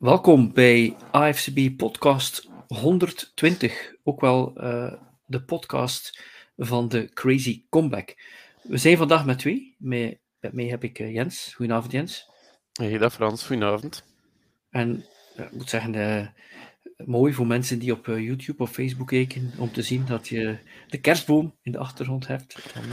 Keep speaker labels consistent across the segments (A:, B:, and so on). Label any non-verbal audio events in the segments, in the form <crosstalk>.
A: Welkom bij AFCB podcast 120, ook wel uh, de podcast van de Crazy Comeback. We zijn vandaag met twee. Met, met mij heb ik uh, Jens. Goedenavond Jens.
B: Hey, dag Frans. Goedenavond.
A: En uh, ik moet zeggen, mooi voor mensen die op YouTube of Facebook kijken, om te zien dat je de kerstboom in de achtergrond hebt. Dan,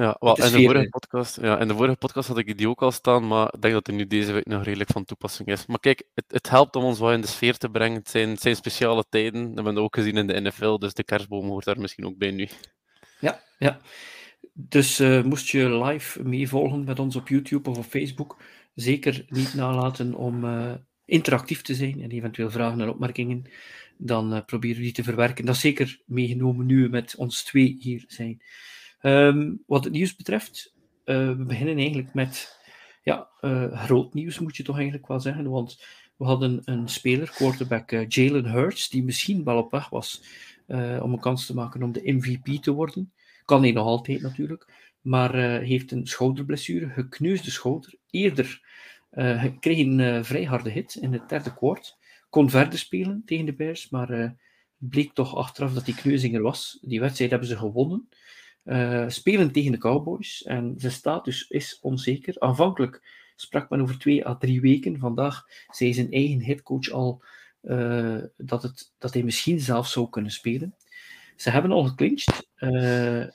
B: ja, wel, in, de vorige podcast, ja, in de vorige podcast had ik die ook al staan, maar ik denk dat er nu deze week nog redelijk van toepassing is. Maar kijk, het, het helpt om ons wat in de sfeer te brengen. Het zijn, het zijn speciale tijden, dat hebben we ook gezien in de NFL, dus de kerstboom hoort daar misschien ook bij nu.
A: Ja, ja. Dus uh, moest je live meevolgen met ons op YouTube of op Facebook, zeker niet nalaten om uh, interactief te zijn en eventueel vragen en opmerkingen, dan uh, proberen we die te verwerken. Dat is zeker meegenomen nu we met ons twee hier zijn. Um, wat het nieuws betreft, uh, we beginnen eigenlijk met ja, uh, groot nieuws, moet je toch eigenlijk wel zeggen. Want we hadden een speler, quarterback uh, Jalen Hurts, die misschien wel op weg was om een kans te maken om de MVP te worden. Kan hij nog altijd natuurlijk, maar heeft een schouderblessure, gekneusde schouder. Eerder kreeg een vrij harde hit in het derde kwart. Kon verder spelen tegen de Bears, maar het bleek toch achteraf dat die kneuzing er was. Die wedstrijd hebben ze gewonnen. Uh, spelen tegen de Cowboys en zijn status is onzeker. Aanvankelijk sprak men over twee à drie weken. Vandaag zei zijn eigen headcoach al uh, dat, het, dat hij misschien zelf zou kunnen spelen. Ze hebben al geclinched. Uh,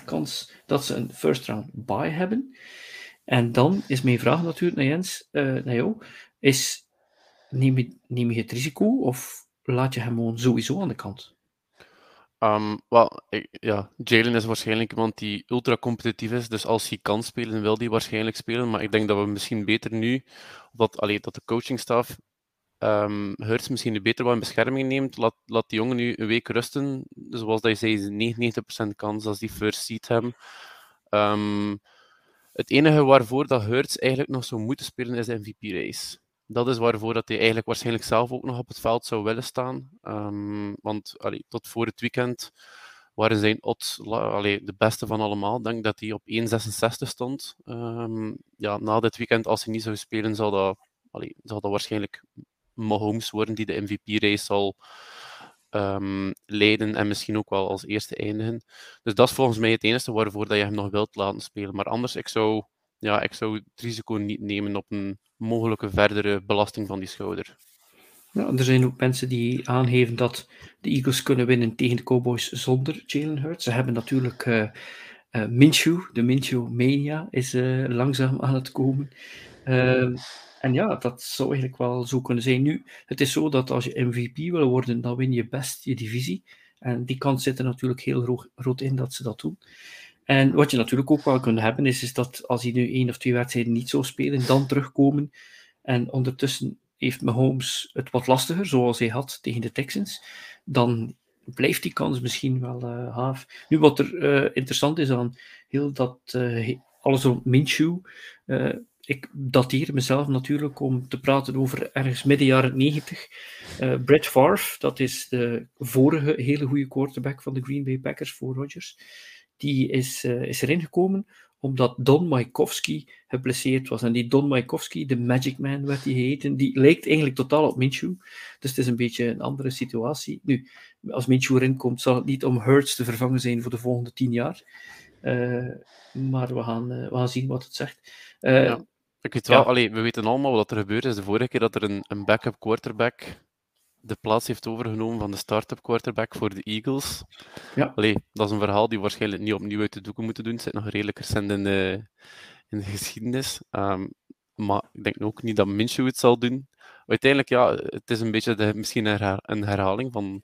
A: 99% kans dat ze een first round bye hebben. En dan is mijn vraag natuurlijk naar Jens, naar jou, is neem je, neem je het risico of laat je hem gewoon sowieso aan de kant?
B: Well, ja, Jalen is waarschijnlijk iemand die ultra competitief is. Dus als hij kan spelen, wil hij waarschijnlijk spelen. Maar ik denk dat we misschien beter nu, dat, allee, dat de coachingstaf um, Hurts misschien beter wat in bescherming neemt. Laat, laat die jongen nu een week rusten. Zoals dat je zei, 99% kans als die first seat hebben. Um, het enige waarvoor dat Hurts eigenlijk nog zou moeten spelen is de MVP-race dat is waarvoor dat hij eigenlijk waarschijnlijk zelf ook nog op het veld zou willen staan. Um, want tot voor het weekend waren zijn odds allee, de beste van allemaal. Ik denk dat hij op 1,66 stond. Um, ja, na dit weekend, als hij niet zou spelen, zal dat, allee, zal dat waarschijnlijk Mahomes worden die de MVP-race zal um, leiden en misschien ook wel als eerste eindigen. Dus dat is volgens mij het enige waarvoor dat je hem nog wilt laten spelen. Maar anders, ik zou, ja, ik zou het risico niet nemen op een mogelijke verdere belasting van die schouder.
A: Ja, er zijn ook mensen die aangeven dat de Eagles kunnen winnen tegen de Cowboys zonder Jalen Hurts. Ze hebben natuurlijk uh, Minshew, de Minshew Mania is uh, langzaam aan het komen. Ehm, en ja, dat zou eigenlijk wel zo kunnen zijn. Nu, het is zo dat als je MVP wil worden, dan win je best je divisie. En die kans zit er natuurlijk heel groot in dat ze dat doen. En wat je natuurlijk ook wel kunt hebben, is, is dat als hij nu één of twee wedstrijden niet zou spelen, dan terugkomen. En ondertussen heeft Mahomes het wat lastiger, zoals hij had tegen de Texans. Dan blijft die kans misschien wel uh, haaf. Nu, wat er uh, interessant is aan heel dat uh, alles rond Minshew. ik dateer mezelf natuurlijk om te praten over ergens midden jaren 90. Brett Favre, dat is de vorige hele goede quarterback van de Green Bay Packers voor Rodgers die is, uh, is erin gekomen omdat Don Majkowski geblesseerd was. En die Don Majkowski, de Magic Man werd hij geheten, die lijkt eigenlijk totaal op Minshew. Dus het is een beetje een andere situatie. Nu, als Minshew erin komt, zal het niet om Hurts te vervangen zijn voor de volgende tien jaar. Uh, maar we gaan, uh, we gaan zien wat het zegt.
B: Ja. Ik weet wel, ja. allee, we weten allemaal wat er gebeurd is. De vorige keer dat er een, een backup quarterback de plaats heeft overgenomen van de start-up quarterback voor de Eagles. Ja. Allee, dat is een verhaal die waarschijnlijk niet opnieuw uit de doeken moeten doen. Het zit nog redelijk recent in de, in de geschiedenis. Um, maar ik denk ook niet dat Minshew het zal doen. Uiteindelijk, ja, het is een beetje de, misschien een herhaling van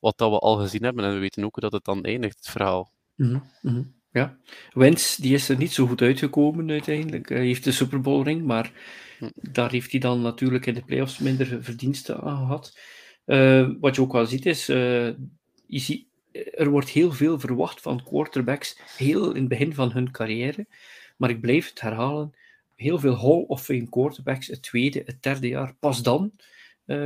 B: wat dat we al gezien hebben. En we weten ook dat het dan eindigt, het verhaal.
A: Mm -hmm. Ja, Wens die is er niet zo goed uitgekomen uiteindelijk. Hij heeft de Super Bowl ring, maar. Daar heeft hij dan natuurlijk in de playoffs minder verdiensten aan gehad. Uh, wat je ook wel ziet is, uh, je ziet, er wordt heel veel verwacht van quarterbacks, heel in het begin van hun carrière. Maar ik blijf het herhalen, heel veel Hall of Fame quarterbacks, het tweede, het derde jaar, pas dan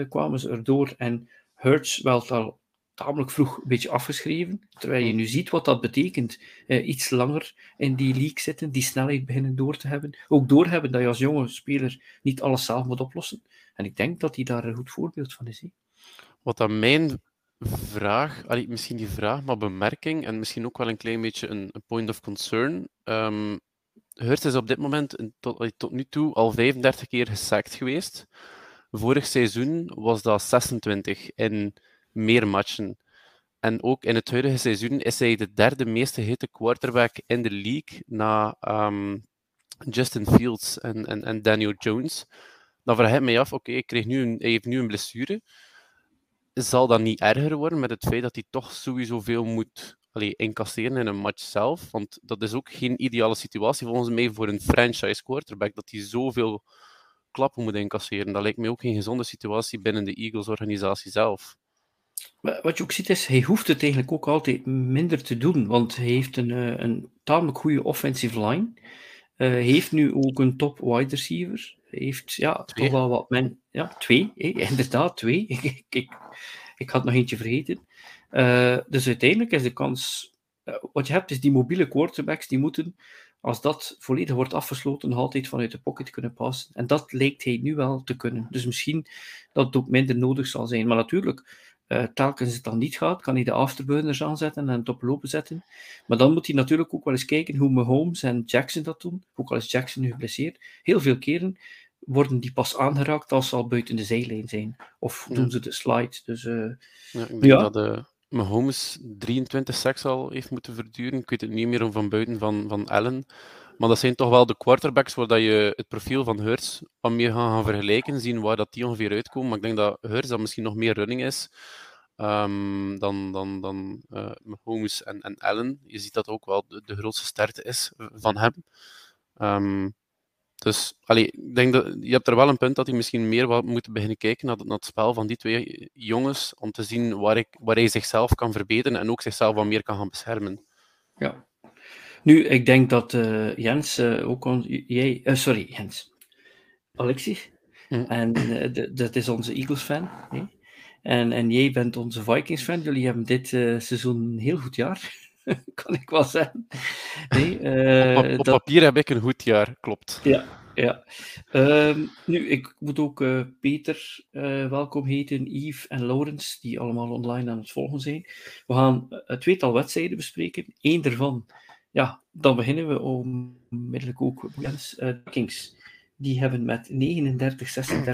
A: kwamen ze erdoor. En Hurts wel al tamelijk vroeg een beetje afgeschreven. Terwijl je nu ziet wat dat betekent. Uh, iets langer in die league zitten, die snelheid beginnen door te hebben. Ook doorhebben dat je als jonge speler niet alles zelf moet oplossen. En ik denk dat hij daar een goed voorbeeld van is. He.
B: Wat dan mijn vraag, allee, misschien die vraag, maar bemerking en misschien ook wel een klein beetje een, een point of concern. Um, Hurts is op dit moment tot, tot nu toe al 35 keer gesackt geweest. Vorig seizoen was dat 26 in meer matchen. En ook in het huidige seizoen is hij de derde meest gehitte quarterback in de league na um, Justin Fields en, en, en, Daniel Jones. Dan vraag ik me af, oké, okay, hij heeft nu een blessure. Zal dat niet erger worden met het feit dat hij toch sowieso veel moet allee, incasseren in een match zelf? Want dat is ook geen ideale situatie volgens mij voor een franchise quarterback, dat hij zoveel klappen moet incasseren. Dat lijkt mij ook geen gezonde situatie binnen de Eagles-organisatie zelf.
A: Wat je ook ziet is, hij hoeft het eigenlijk ook altijd minder te doen, want hij heeft een, eh, een tamelijk goede offensive line. Uh, heeft nu ook een top wide receiver. Heeft ja, toch wel wat men. Ja, twee, <laughs> inderdaad, twee. <laughs> ik, ik, ik, had nog eentje vergeten. Uh, dus uiteindelijk is de kans. wat je hebt, is die mobiele quarterbacks die moeten als dat volledig wordt afgesloten, nog altijd vanuit de pocket kunnen passen. En dat lijkt hij nu wel te kunnen. Dus misschien dat het ook minder nodig zal zijn. Maar natuurlijk, uh, telkens het dan niet gaat, kan hij de afterburners aanzetten en het op lopen zetten. Maar dan moet hij natuurlijk ook wel eens kijken hoe Mahomes en Jackson dat doen. Ook al is Jackson nu geblesseerd. Heel veel keren worden die pas aangeraakt als ze al buiten de zijlijn zijn. Of doen ze de slide. Dus, uh,
B: ja, ik denk ja. dat de Mahomes 23 seks al heeft moeten verduren. Ik weet het niet meer om van buiten van, van Allen. Maar dat zijn toch wel de quarterbacks waar dat je het profiel van Hurts wat meer gaan, gaan vergelijken, zien waar dat die ongeveer uitkomen. Maar ik denk dat Hurts dat misschien nog meer running is um, dan, dan, dan uh, Mahomes en, en Allen. Je ziet dat ook wel de, de grootste sterkte is van hem. Um, dus allee, ik denk dat je hebt er wel een punt dat hij misschien meer wat moet beginnen kijken naar, naar het spel van die twee jongens, om te zien waar, ik, waar hij zichzelf kan verbeteren en ook zichzelf wat meer kan gaan beschermen.
A: Ja. Nu, ik denk dat uh, Jens uh, ook... Jij, uh, sorry, Jens. Alexis. Hm. En dat is onze Eagles-fan. En, en jij bent onze Vikings-fan. Jullie hebben dit seizoen een heel goed jaar. <laughs> kan ik wel zeggen.
B: Nee, op, op papier heb ik een goed jaar, klopt.
A: Ja, ja. Uh, nu, ik moet ook uh, Peter uh, welkom heten, Yves en Laurens, die allemaal online aan het volgen zijn. We gaan het tweetal wedstrijden bespreken. Eén daarvan, ja, dan beginnen we onmiddellijk ook de Kings. Die hebben met 39-36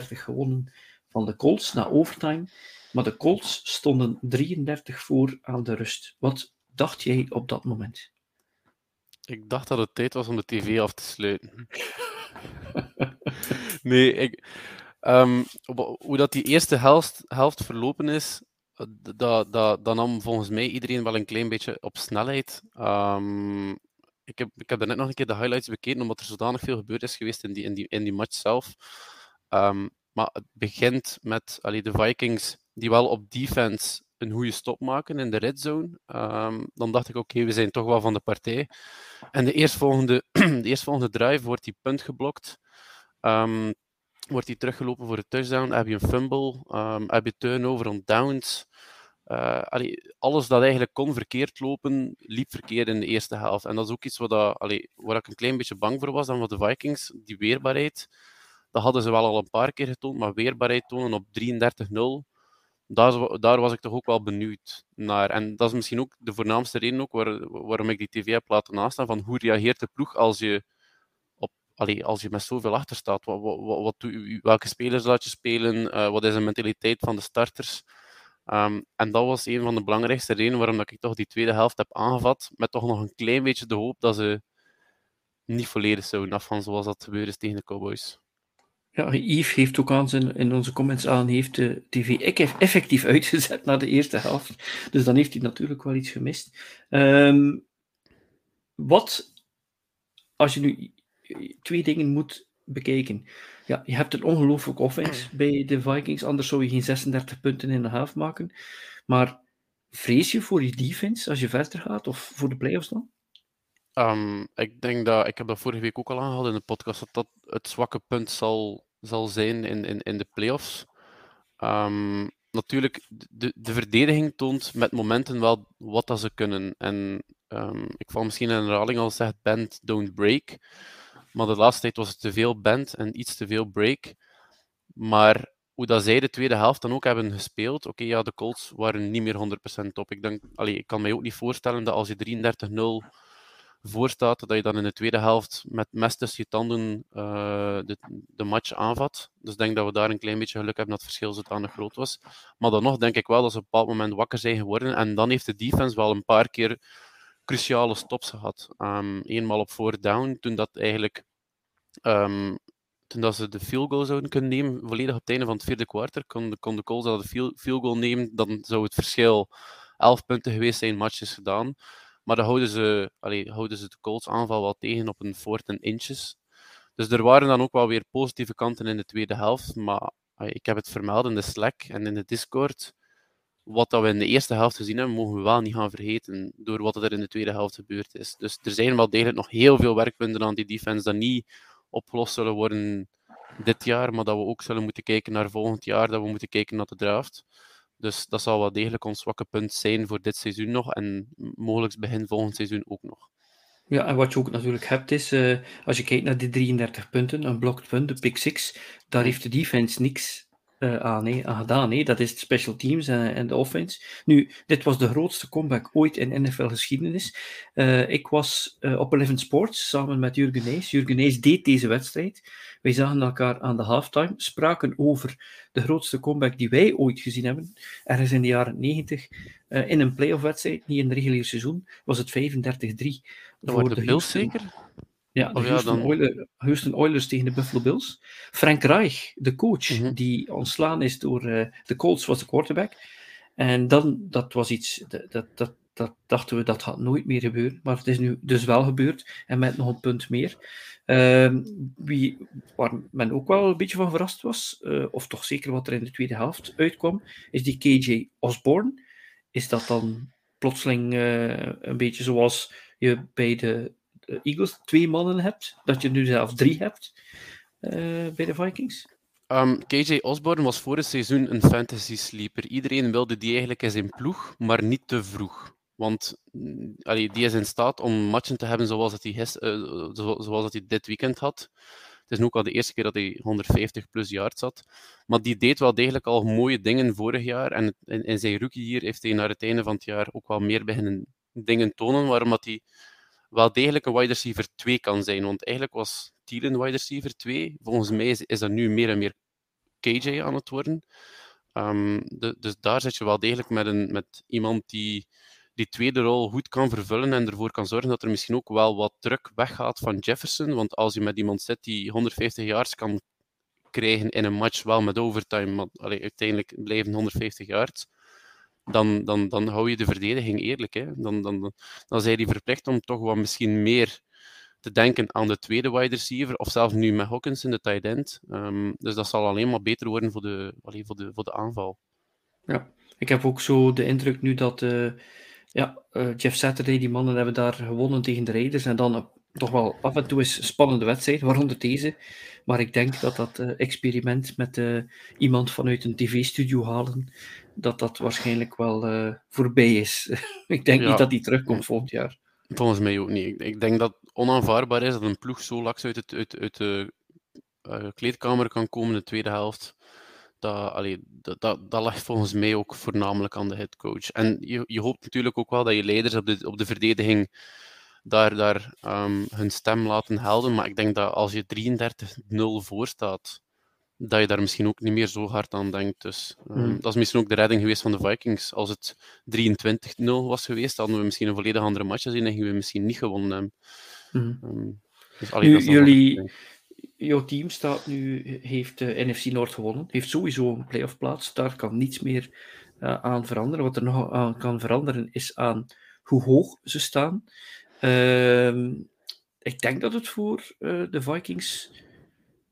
A: gewonnen van de Colts na overtime. Maar de Colts stonden 33 voor aan de rust. Wat dacht jij op dat moment?
B: Ik dacht dat het tijd was om de tv af te sluiten. <laughs> nee, um, hoe dat die eerste helft, helft verlopen is, dat, dat, nam volgens mij iedereen wel een klein beetje op snelheid. Um, ik, heb, ik heb net nog een keer de highlights bekeken, omdat er zodanig veel gebeurd is geweest in die, in die, in die match zelf. Um, maar het begint met allee, de Vikings, die wel op defense een goede stop maken in de red zone. Um, dan dacht ik, oké, we zijn toch wel van de partij. En de eerstvolgende, <clears throat> de eerstvolgende drive wordt die punt geblokt. Wordt hij teruggelopen voor de touchdown. Heb je een fumble. Um, heb je turnover on downs. Uh, alles dat eigenlijk kon verkeerd lopen, liep verkeerd in de eerste helft. En dat is ook iets wat dat, waar ik een klein beetje bang voor was dan voor de Vikings. Die weerbaarheid, dat hadden ze wel al een paar keer getoond, maar weerbaarheid tonen op 33-0 daar, daar was ik toch ook wel benieuwd naar. En dat is misschien ook de voornaamste reden ook waar, waarom ik die tv heb laten nastaan, van hoe reageert de ploeg als je, als je met zoveel achter staat? Wat, wat, wat, welke spelers laat je spelen? Uh, wat is de mentaliteit van de starters? Um, en dat was een van de belangrijkste redenen waarom dat ik toch die tweede helft heb aangevat, met toch nog een klein beetje de hoop dat ze niet volledig zouden afgaan zoals dat gebeurde is tegen de Cowboys.
A: Ja, Yves heeft ook aan in onze comments aan, heeft de tv effectief uitgezet na de eerste helft. Dus dan heeft hij natuurlijk wel iets gemist. Um, wat, als je nu twee dingen moet bekijken. Ja, je hebt een ongelooflijk offense bij de Vikings, anders zou je geen 36 punten in de helft maken. Maar vrees je voor je defense als je verder gaat, of voor de playoffs dan?
B: Um, ik denk dat, ik heb dat vorige week ook al aangehaald in de podcast, dat dat het zwakke punt zal, zal zijn in, in, in de playoffs. Um, natuurlijk, de, de verdediging toont met momenten wel wat dat ze kunnen. En um, ik val misschien in een herhaling al zegt, bend, don't break. Maar de laatste tijd was het te veel bend en iets te veel break. Maar hoe dat zij de tweede helft dan ook hebben gespeeld, oké, ja, de Colts waren niet meer 100% op. Ik, denk, allee, ik kan mij ook niet voorstellen dat als je 33-0 voor staat, dat je dan in de tweede helft met mes tussen je tanden uh, de, de match aanvat. Dus ik denk dat we daar een klein beetje geluk hebben dat het verschil zodanig groot was. Maar dan nog denk ik wel dat ze op een bepaald moment wakker zijn geworden. En dan heeft de defense wel een paar keer cruciale stops gehad. Um, eenmaal op fourth down, toen dat eigenlijk um, toen dat ze de field goal zouden kunnen nemen, volledig op het einde van het vierde kwartier, kon, kon de Colts dat de field, goal nemen, dan zou het verschil 11 punten geweest zijn, matches gedaan. Maar dan houden ze, houden ze de Colts aanval wel tegen op een fourth en inches. Dus er waren dan ook wel weer positieve kanten in de tweede helft. Maar ik heb het vermeld in de Slack en in de Discord. Wat dat we in de eerste helft gezien hebben, mogen we wel niet gaan vergeten door wat er in de tweede helft gebeurd is. Dus er zijn wel degelijk nog heel veel werkpunten aan die defense dat niet opgelost zullen worden dit jaar, maar dat we ook zullen moeten kijken naar volgend jaar, dat we moeten kijken naar de draft. Dus dat zal wel degelijk ons zwakke punt zijn voor dit seizoen nog en mogelijk begin volgend seizoen ook nog.
A: Ja, en wat je ook natuurlijk hebt is, uh, als je kijkt naar die 33 punten, een blocked punt, de pick 6, daar heeft de defense niks uh, aan, nee, aan gedaan. Nee. Dat is de special teams en, en, de offense. Nu, dit was de grootste comeback ooit in NFL-geschiedenis. Uh, ik was uh, op Eleven Sports samen met Jurgen Nees. Jurgen Nees deed deze wedstrijd. Wij zagen elkaar aan de halftime, spraken over de grootste comeback die wij ooit gezien hebben. Ergens in de jaren 90, in een playoff-wedstrijd, niet in het reguliere seizoen, was het 35-3.
B: Voor de Bills zeker?
A: Ja, de Houston. Oilers, Houston, Oilers tegen de Buffalo Bills. Frank Reich, de coach, mhm. die ontslaan is door uh, de Colts, was de quarterback. En dan, dat was iets, dat, dat, dat, dat, dachten we dat gaat nooit meer gebeuren. Maar het is nu dus wel gebeurd en met nog een punt meer. Uh, wie, waar men ook wel een beetje van verrast was, uh, of toch zeker wat er in de tweede helft uitkwam, is die KJ Osborne. Is dat dan plotseling uh, een beetje zoals je bij de Eagles twee mannen hebt, dat je nu zelf drie hebt uh, bij de Vikings?
B: Ehm, KJ Osborne was het seizoen een fantasy sleeper. Iedereen wilde die eigenlijk in zijn ploeg, maar niet te vroeg. Want mm, allee, die is in staat om matchen te hebben zoals dat hij, uh, zoals dat hij dit weekend had. Het is ook al de eerste keer dat hij 150 plus yards had. Maar die deed wel degelijk al mooie dingen vorig jaar. En in, in zijn rookie hier heeft hij naar het einde van het jaar ook wel meer beginnen dingen tonen. Waarom dat hij wel degelijk een wide receiver 2 kan zijn. Want eigenlijk was Thielen wide receiver 2. Volgens mij is, is dat nu meer en meer KJ aan het worden. Um, de, dus daar zit je wel degelijk met, een, met iemand die die tweede rol goed kan vervullen en ervoor kan zorgen dat er misschien ook wel wat druk weggaat van Jefferson. Want als je met iemand zit die 150 yards kan krijgen in een match, wel met overtime, maar uiteindelijk blijven 150 yards, dan, dan, dan hou je de verdediging eerlijk. Hè. Dan, dan, dan zijn die verplicht om toch wat misschien meer te denken aan de tweede wide receiver, of zelfs nu met Hawkins in de tight end. Um, dus dat zal alleen maar beter worden voor de, allee, voor de, voor de aanval.
A: Ja, ik heb ook zo de indruk nu dat uh, ja, uh, Jeff Saturday, die mannen hebben daar gewonnen tegen de Raiders en dan toch wel af en toe is spannende wedstrijd, waaronder deze. Maar ik denk dat dat experiment met iemand vanuit een tv-studio halen, dat dat waarschijnlijk wel uh, voorbij is. <laughs> ik denk niet dat hij terugkomt volgend jaar.
B: Volgens mij ook niet. Ik, denk dat het onaanvaardbaar is dat een ploeg zo laks uit, het, uit, uit de uh, kleedkamer kan komen in de tweede helft. Dat, allee, dat, dat, dat ligt volgens mij ook voornamelijk aan de headcoach. En je, je hoopt natuurlijk ook wel dat je leiders op de, op de verdediging daar, daar um, hun stem laten helden. Maar ik denk dat als je 33-0 voor staat, dat je daar misschien ook niet meer zo hard aan denkt. Dus um, mm. dat is misschien ook de redding geweest van de Vikings. Als het 23-0 was geweest, hadden we misschien een volledig andere match gezien en gingen we misschien niet gewonnen hebben.
A: Mm. Um, dus, allee, nu, jullie, jouw team staat nu, heeft de uh, NFC Noord gewonnen, heeft sowieso een playoff plaats. Daar kan niets meer uh, aan veranderen. Wat er nog aan kan veranderen is aan hoe hoog ze staan. Uh, ik denk dat het voor uh, de Vikings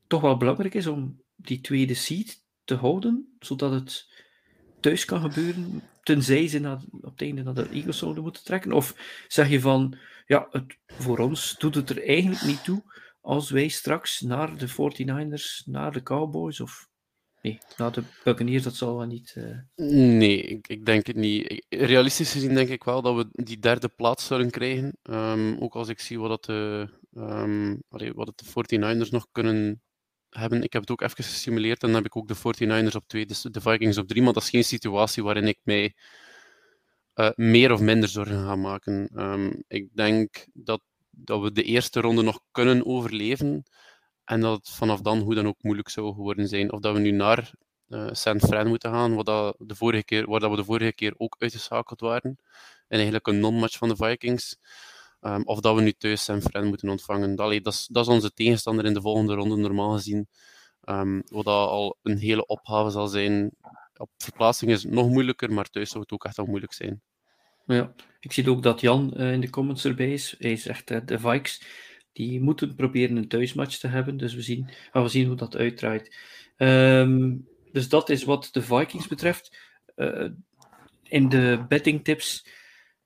A: toch wel belangrijk is om die tweede seed te houden, zodat het thuis kan gebeuren, tenzij ze naar, op het einde naar de Eagles zouden moeten trekken? Of zeg je van, ja, het, voor ons doet het er eigenlijk niet toe als wij straks naar de 49ers, naar de Cowboys of Nee, nou, de Buccaneers, dat zal wel niet... Uh...
B: Nee, ik, denk het niet. Realistisch gezien denk ik wel dat we die derde plaats zullen krijgen. Um, ook als ik zie wat, dat de, um, allee, wat de 49ers nog kunnen hebben. Ik heb het ook even gesimuleerd en dan heb ik ook de 49ers op twee, dus de Vikings op drie. Maar dat is geen situatie waarin ik mij uh, meer of minder zorgen ga maken. Um, ik denk dat, dat we de eerste ronde nog kunnen overleven. En dat het vanaf dan hoe dan ook moeilijk zou geworden zijn. Of dat we nu naar uh, San Fran moeten gaan, wat dat de vorige keer, waar dat we de vorige keer ook uitgeschakeld waren. En eigenlijk een non-match van de Vikings. Um, of dat we nu thuis San Fran moeten ontvangen. Dat, is, dat is onze tegenstander in de volgende ronde, normaal gezien. Um, wat dat al een hele opgave zal zijn. Op verplaatsing is het nog moeilijker, maar thuis zou het ook echt wel moeilijk zijn.
A: Ja, ik zie ook dat Jan uh, in de comments erbij is. Hij zegt uh, de Vikes die moeten proberen een thuismatch te hebben. Dus we zien, we zien hoe dat uitdraait. Um, dus dat is wat de Vikings betreft. Uh, in de betting tips,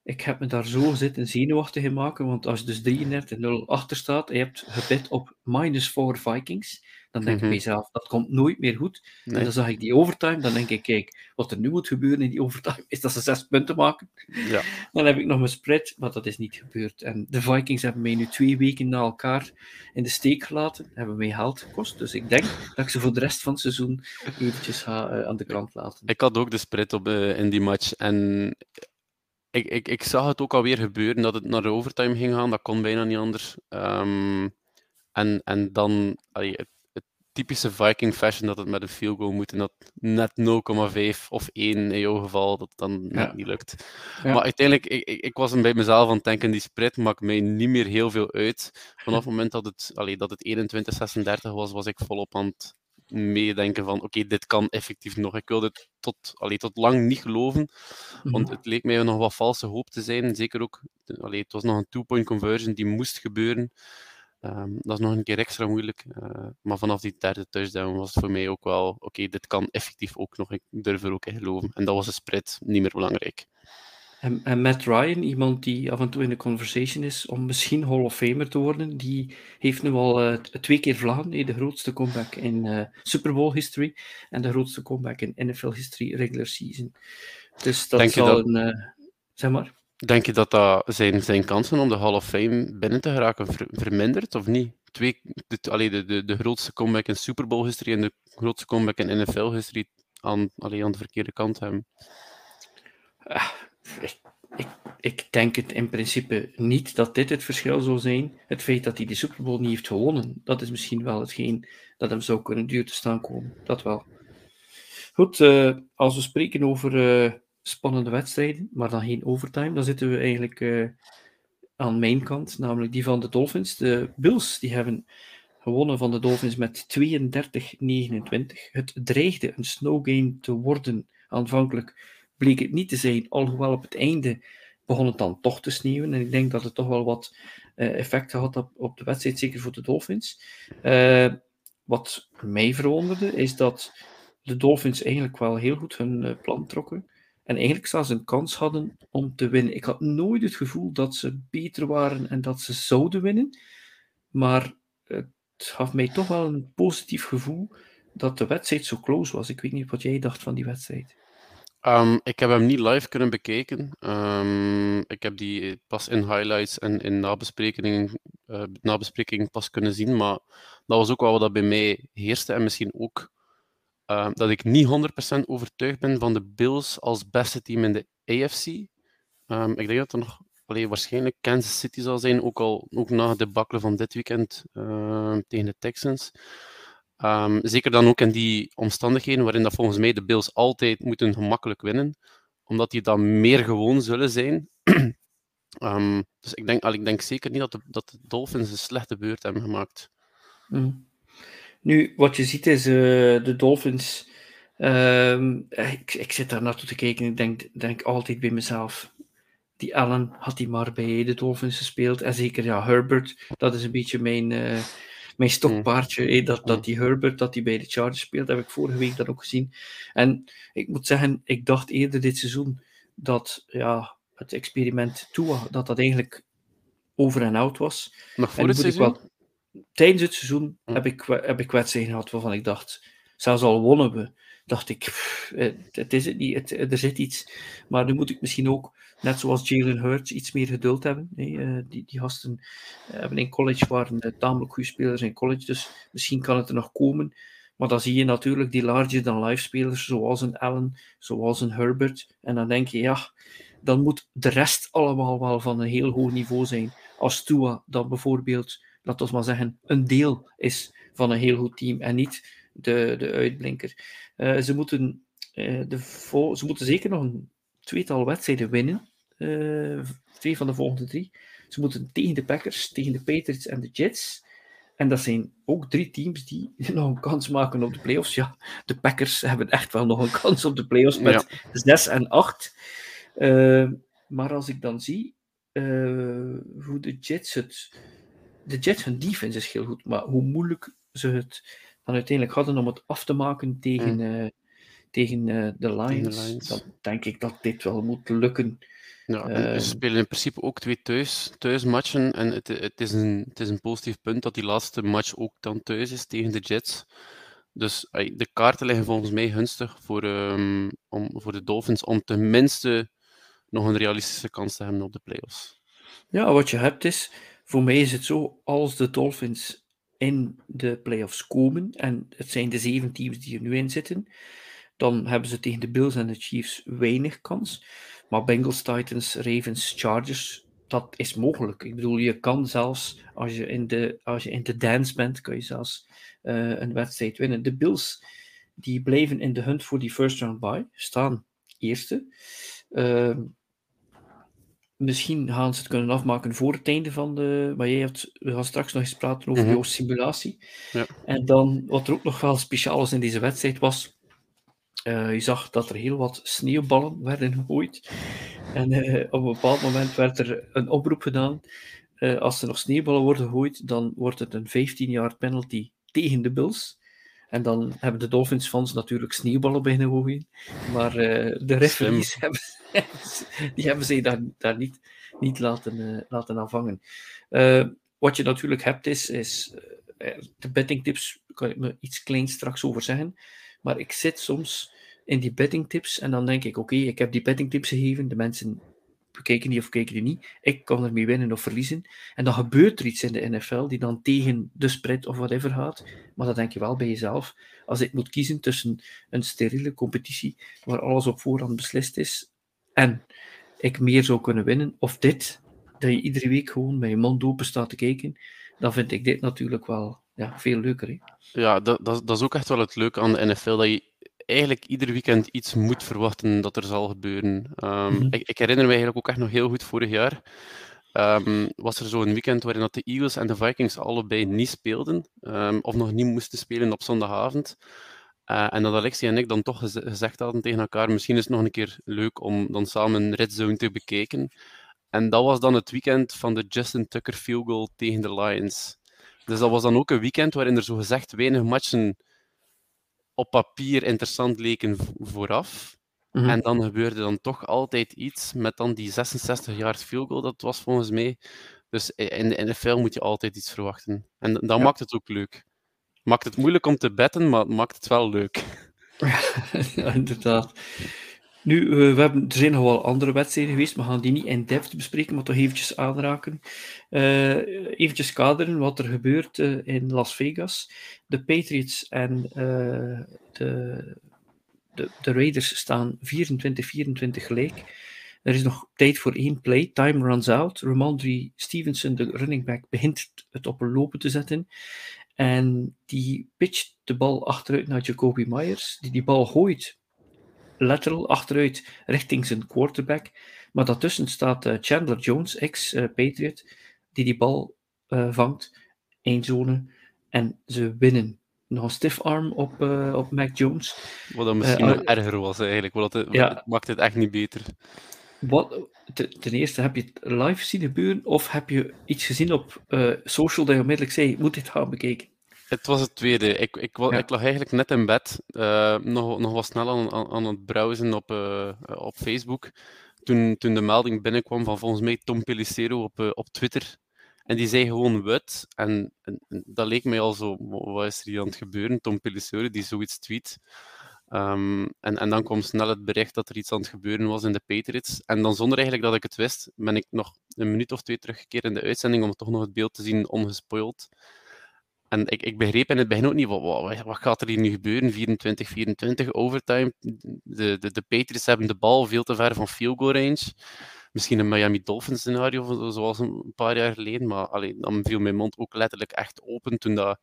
A: ik heb me daar zo zitten zenuwachtig in maken. Want als je dus 33-0 achter staat en je hebt gebet op minus 4 Vikings, dan denk ik bij mhm. mezelf, dat komt nooit meer goed. En dan zag ik die overtime, dan denk ik, kijk, wat er nu moet gebeuren in die overtime, is dat ze zes punten maken.
B: Ja.
A: Dan heb ik nog mijn spread, maar dat is niet gebeurd. En de Vikings hebben mij nu twee weken na elkaar in de steek gelaten, hebben mij geld gekost. Dus ik denk dat ik ze voor de rest van het seizoen eventjes ga uh, aan de kant laten.
B: Ik had ook de spread op uh, in die match en ik, ik, ik zag het ook alweer gebeuren dat het naar de overtime ging gaan. Dat kon bijna niet anders. Um, en, en dan, allee, het, typische Viking fashion dat het met een field goal moet en dat net 0,5 of 1 in jouw geval dat dan net niet lukt. Maar uiteindelijk, ik, ik, ik was bij mezelf aan het denken, die spread maakt mij niet meer heel veel uit. Vanaf het moment dat het, allee, dat het 21-36 was, was ik volop aan het meedenken van oké, dit kan effectief nog. Ik wilde het tot, allee, tot lang niet geloven, want mhm. het leek mij nog wat valse hoop te zijn. Zeker ook, allee, het was nog een two-point conversion die moest gebeuren. Um, dat is nog een keer extra moeilijk. Uh, maar vanaf die derde touchdown was het voor mij ook wel, oké, dit kan effectief ook nog. Ik durf er ook in geloven. En dat was de spread niet meer belangrijk.
A: En, en, Matt Ryan, iemand die af en toe in de conversation is om misschien Hall of Famer te worden, die heeft nu al uh, twee keer vlagen. de grootste comeback in uh, Super Bowl history en de grootste comeback in NFL history regular season. Dus dat Denk zal dat... een... zeg maar.
B: Denk je dat, dat zijn, zijn kansen om de Hall of Fame binnen te geraken vermindert of niet? Twee, de, allee, de, de, de grootste comeback in Super Bowl history en de grootste comeback in NFL history aan, allee, aan de verkeerde kant hebben.
A: Ik, ik, denk het in principe niet dat dit het verschil zou zijn. Het feit dat hij de Super Bowl niet heeft gewonnen, dat is misschien wel hetgeen dat hem zou kunnen duur te staan komen. Dat wel. Goed, uh, als we spreken over uh, spannende wedstrijden, maar dan geen overtime. Dan zitten we eigenlijk uh, aan mijn kant, namelijk die van de Dolphins. De Bills die hebben gewonnen van de Dolphins met 32-29. Het dreigde een snow game te worden. Aanvankelijk bleek het niet te zijn, alhoewel op het einde begon het dan toch te sneeuwen. En ik denk dat het toch wel wat uh, effect had op, de wedstrijd, zeker voor de Dolphins. Uh, wat mij verwonderde, is dat de Dolphins eigenlijk wel heel goed hun plan trokken. En eigenlijk zelfs een kans hadden om te winnen. Ik had nooit het gevoel dat ze beter waren en dat ze zouden winnen. Maar het gaf mij toch wel een positief gevoel dat de wedstrijd zo close was. Ik weet niet wat jij dacht van die wedstrijd.
B: Um, ik heb hem niet live kunnen bekijken. Um, ik heb die pas in highlights en in nabesprekingen, uh, nabespreking pas kunnen zien. Maar dat was ook wel wat bij mij heerste. En misschien ook Ehm, dat ik niet 100% overtuigd ben van de Bills als beste team in de AFC. Ehm, ik denk dat er nog allee, waarschijnlijk Kansas City zal zijn, ook, al, ook na de bakkelen van dit weekend ehm, tegen de Texans. Zeker dan ook in die omstandigheden waarin dat volgens mij de Bills altijd moeten gemakkelijk winnen, omdat die dan meer gewoon zullen zijn. <clears throat> dus ik denk, ik denk zeker niet dat de, dat de Dolphins een slechte beurt hebben gemaakt.
A: Mm. Nu, wat je ziet is uh, de Dolphins. Uh, ik, ik zit daar naartoe te kijken en ik denk, denk altijd bij mezelf. Die Allen had hij maar bij de Dolphins gespeeld. En zeker ja, Herbert, dat is een beetje mijn, uh, mijn stokpaardje. dat, dat die Herbert dat die bij de Chargers speelt, heb ik vorige week dat ook gezien. En ik moet zeggen, ik dacht eerder dit seizoen dat ja, het experiment Tua, dat dat eigenlijk over en out was.
B: Nog voor het seizoen?
A: tijdens het seizoen hm. heb, ik, heb ik wedstrijden gehad waarvan ik dacht, Zelfs al wonnen we, dacht ik, het is het niet, er zit iets. Maar nu moet ik misschien ook, net zoals Jalen Hurts, iets meer geduld hebben. Nee, die, die gasten hebben in college waren tamelijk goede spelers in college, dus misschien kan het er nog komen. Maar dan zie je natuurlijk die larger-than-life spelers, zoals een Allen, zoals een Herbert. En dan denk je, ja, dan moet de rest allemaal wel van een heel hoog niveau zijn. Als Tua dan bijvoorbeeld, laten we maar zeggen, een deel is van een heel goed team en niet de, de uitblinker. Uh, ze, moeten, uh, de ze moeten zeker nog een tweetal wedstrijden winnen. Uh, twee van de volgende drie. Ze moeten tegen de Packers, tegen de Patriots en de Jets. En dat zijn ook drie teams die <laughs> nog een kans maken op de playoffs. Ja, de Packers hebben echt wel nog een kans op de playoffs met ja. 6 en 8. Uh, maar als ik dan zie uh, hoe de Jets het. De Jets, hun defense is heel goed, maar hoe moeilijk ze het dan uiteindelijk hadden om het af te maken tegen, mm. uh, tegen de Lions, Lions, dan denk ik dat dit wel moet lukken.
B: Ja, uh, ze spelen in principe ook twee thuis, thuismatchen. En het, het, is een, het is een positief punt dat die laatste match ook dan thuis is tegen de Jets. Dus de kaarten liggen volgens mij gunstig voor, um, om, voor de Dolphins om tenminste nog een realistische kans te hebben op de playoffs.
A: Ja, wat je hebt is, voor mij is het zo, als de Dolphins in de playoffs komen, en het zijn de zeven teams die er nu in zitten, dan hebben ze tegen de Bills en de Chiefs weinig kans. Maar Bengals, Titans, Ravens, Chargers, dat is mogelijk. Ik bedoel, je kan zelfs, als je in de, als je in de dance bent, kan je zelfs uh, een wedstrijd winnen. De Bills, die blijven in de hunt voor die first round bye, staan eerste. Uh, misschien gaan ze het kunnen afmaken voor het einde van de. Maar jij had, we gaan straks nog eens praten over mm jouw simulatie. Ja. En dan, wat er ook nog wel speciaal was in deze wedstrijd, was uh, je zag dat er heel wat sneeuwballen werden gegooid. En uh, op een bepaald moment werd er een oproep gedaan. Uh, als er nog sneeuwballen worden gegooid, dan wordt het een 15-jaar penalty tegen de Bills. En dan hebben de Dolphins-fans natuurlijk sneeuwballen beginnen gooien. Maar de referees hebben, <laughs> die hebben ze daar, niet, niet laten, laten aanvangen. wat je natuurlijk hebt is, is de bettingtips, kan ik me iets kleins straks over zeggen. Maar ik zit soms in die bettingtips en dan denk ik, oké, ik heb die bettingtips gegeven, de mensen bekijken die of kijken die niet, ik kan ermee winnen of verliezen. En dan gebeurt er iets in de NFL die dan tegen de spread of whatever gaat. Maar dan denk je wel bij jezelf, als ik moet kiezen tussen een steriele competitie waar alles op voorhand beslist is en ik meer zou kunnen winnen, of dit, dat je iedere week gewoon met je mond open staat te kijken, dan vind ik dit natuurlijk wel ja, veel leuker. Hè?
B: Ja, dat, dat, dat is ook echt wel het leuke aan de NFL, dat je eigenlijk ieder weekend iets moet verwachten dat er zal gebeuren. Um, mm -hmm. ik, ik, herinner me eigenlijk ook echt nog heel goed vorig jaar. Um, was er zo'n weekend waarin dat de Eagles en de Vikings allebei niet speelden, um, of nog niet moesten spelen op zondagavond. Uh, en dat Alexia en ik dan toch gez gezegd hadden tegen elkaar, misschien is het nog een keer leuk om dan samen Red Zone te bekijken. En dat was dan het weekend van de Justin Tucker field goal tegen de Lions. Dus dat was dan ook een weekend waarin er zo gezegd weinig matchen op papier interessant leken vooraf. Mm -hmm. En dan gebeurde dan toch altijd iets met dan die 66 jaar field goal, dat was volgens mij. Dus in de NFL moet je altijd iets verwachten. En dat ja. maakt het ook leuk. Maakt het moeilijk om te betten, maar het maakt het wel leuk. <laughs>
A: ja, inderdaad. Nu, uh, we hebben, er zijn nog wel andere wedstrijden geweest, we gaan die niet in depth bespreken, maar toch eventjes aanraken. Uh, eventjes kaderen wat er gebeurt uh, in Las Vegas. De Patriots en de, de, de, Raiders staan 24-24 gelijk. Er is nog tijd voor één play. Time runs out. Ramondre Stevenson, de running back, begint het op een lopen te zetten. En die pitcht de bal achteruit naar Jacoby Myers, die die bal gooit lateral achteruit richting zijn quarterback. Maar daartussen staat uh, Chandler Jones, ex-Patriot, die die bal uh, vangt, zone en ze winnen. Nog een stiff arm op, op Mac Jones.
B: Wat dan misschien nog erger was eigenlijk, wat het, ja, maakt het echt niet beter.
A: Wat, ten eerste, heb je het live zien gebeuren of heb je iets gezien op social dat je onmiddellijk zei, moet dit gaan bekijken?
B: Het was het tweede. Ik, ik, ja. ik lag eigenlijk net in bed, uh, nog, nog wat snel aan, aan, aan het browsen op, uh, op Facebook. Toen, toen de melding binnenkwam van volgens mij Tom Pellicero op, op Twitter. En die zei gewoon wit. En, en, dat leek mij al zo, wat is er hier aan het gebeuren? Tom Pelisseur die zoiets tweet. Um, en, en dan kwam snel het bericht dat er iets aan het gebeuren was in de Patriots. En dan zonder eigenlijk dat ik het wist, ben ik nog een minuut of twee teruggekeerd in de uitzending om toch nog het beeld te zien ongespoild. En ik, ik begreep in het begin ook niet, wat, wat, gaat er hier nu gebeuren? 24, 24, overtime. De, de, de Patriots hebben de bal veel te ver van field goal range. Misschien een Miami Dolphins scenario, zoals een paar jaar geleden. Maar allee, dan viel mijn mond ook letterlijk echt open toen, dat,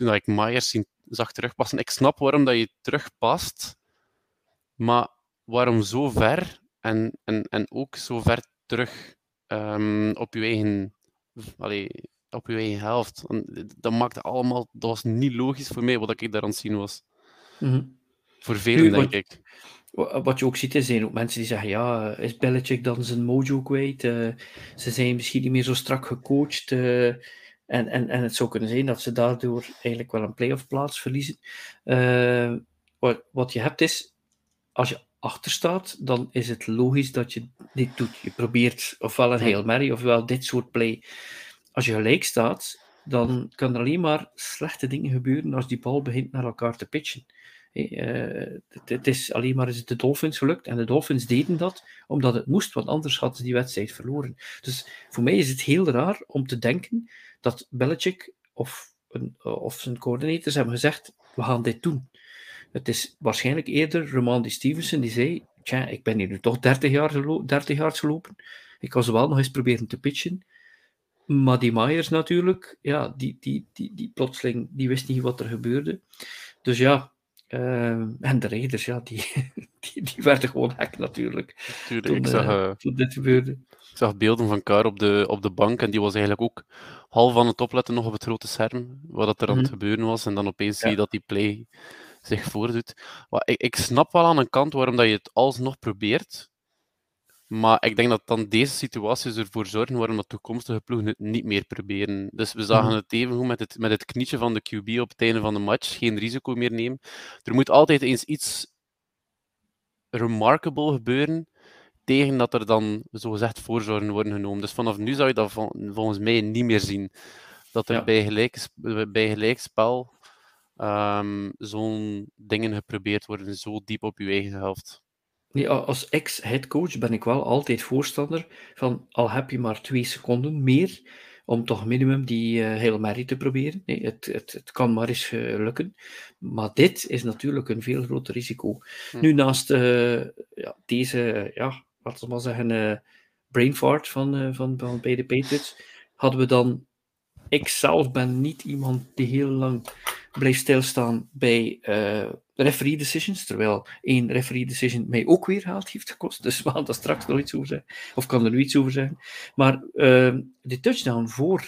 B: toen dat ik Myers zag terugpassen. Ik snap waarom dat je terugpast, maar waarom zo ver? En, en, en ook zo ver terug um, op je eigen... Allee, op je eigen helft. Dat maakte allemaal, dat was niet logisch voor mij wat ik daar aan het zien was. Mm -hmm. Voor velen, denk ik.
A: Wat je ook ziet, er zijn ook mensen die zeggen: ja, is Belichick dan zijn mojo kwijt? Uh, ze zijn misschien niet meer zo strak gecoacht. Uh, en, en, en het zou kunnen zijn dat ze daardoor eigenlijk wel een playoff plaats verliezen. Uh, wat, wat je hebt is, als je achter staat, dan is het logisch dat je dit doet. Je probeert ofwel een Hail Mary ofwel dit soort play als je gelijk staat, dan kan er alleen maar slechte dingen gebeuren als die bal begint naar elkaar te pitchen. Uh, het, is alleen maar het de Dolphins gelukt. En de Dolphins deden dat omdat het moest, want anders hadden ze die wedstrijd verloren. Dus voor mij is het heel raar om te denken dat Belichick of, een, of zijn coördinators hebben gezegd: we gaan dit doen. Het is waarschijnlijk eerder Romandi Stevenson die zei: Tja, ik ben hier nu toch 30 jaar, 30 jaar gelopen. Ik ze wel nog eens proberen te pitchen. Maar die Myers natuurlijk, ja, die, die, die, die plotseling, die wist niet wat er gebeurde. Dus ja, uh, en de Raiders, ja, die, <laughs> die, die werden gewoon hek natuurlijk.
B: Tuurlijk, toen, ik zag, uh,
A: toen dit gebeurde.
B: Ik zag beelden van Kaar op de, op de bank en die was eigenlijk ook half aan het opletten nog op het grote scherm, wat er aan het mm -hmm. gebeuren was. En dan opeens ja. zie je dat die play zich voordoet. Maar ik, ik snap wel aan een kant waarom dat je het alsnog probeert, maar ik denk dat dan deze situaties ervoor zorgen waarom dat toekomstige ploegen het niet meer proberen. Dus we zagen het even goed met het, met het knietje van de QB op het einde van de match. Geen risico meer nemen. Er moet altijd eens iets remarkable gebeuren tegen dat er dan zogezegd voorzorgen worden genomen. Dus vanaf nu zou je dat volgens mij niet meer zien. Dat er ja. bij, gelijk, bij gelijkspel um, zo'n dingen geprobeerd worden, zo diep op je eigen helft.
A: Nee, als ex-headcoach ben ik wel altijd voorstander van al heb je maar twee seconden meer om toch minimum die uh, Hail Mary te proberen. Nee, het, het, het kan maar eens uh, lukken. Maar dit is natuurlijk een veel groter risico. Hm. Nu, naast uh, ja, deze, ja, laten we maar zeggen, brain fart van, van, van bij de Patriots, hadden we dan... Ik zelf ben niet iemand die heel lang blijft stilstaan bij referee decisions, terwijl één referee decision mij ook weer geld heeft gekost. Dus <laughs> we gaan daar straks nog iets over zeggen. Of kan er nu iets over zeggen. Maar uh, de touchdown voor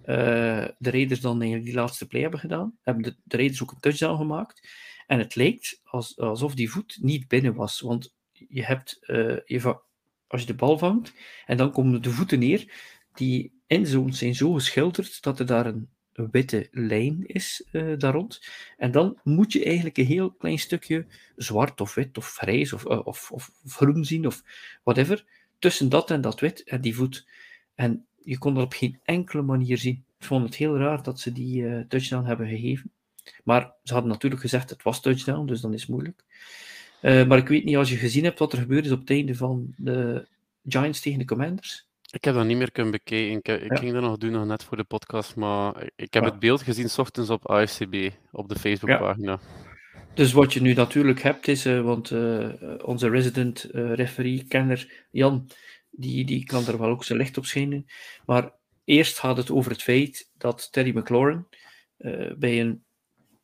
A: uh, de Raiders dan die laatste play hebben gedaan, hebben de, de Raiders ook een touchdown gemaakt. En het als, alsof die voet niet binnen was. Want je hebt, uh, je, als je de bal vangt, en dan komen de voeten neer, die zones zijn zo geschilderd dat er daar een witte lijn is uh, daar rond. En dan moet je eigenlijk een heel klein stukje zwart of wit of grijs of, uh, of, of, groen zien of whatever. Tussen dat en dat wit en die voet. En je kon dat op geen enkele manier zien. Ik vond het heel raar dat ze die touchdown hebben gegeven. Maar ze hadden natuurlijk gezegd het was touchdown, dus dan is het moeilijk. maar ik weet niet, als je gezien hebt wat er gebeurd is op het einde van de Giants tegen de Commanders.
B: Ik heb dat niet meer kunnen bekijken. Ik, ik ja. ging dat nog doen, nog net voor de podcast, maar ik heb ja. het beeld gezien s ochtends op AFCB, op de Facebookpagina.
A: Dus wat je nu natuurlijk hebt is, uh, want uh, onze resident uh, referee, kenner Jan, die, die kan er wel ook zijn licht op schijnen. Maar eerst gaat het over het feit dat Terry McLaurin bij een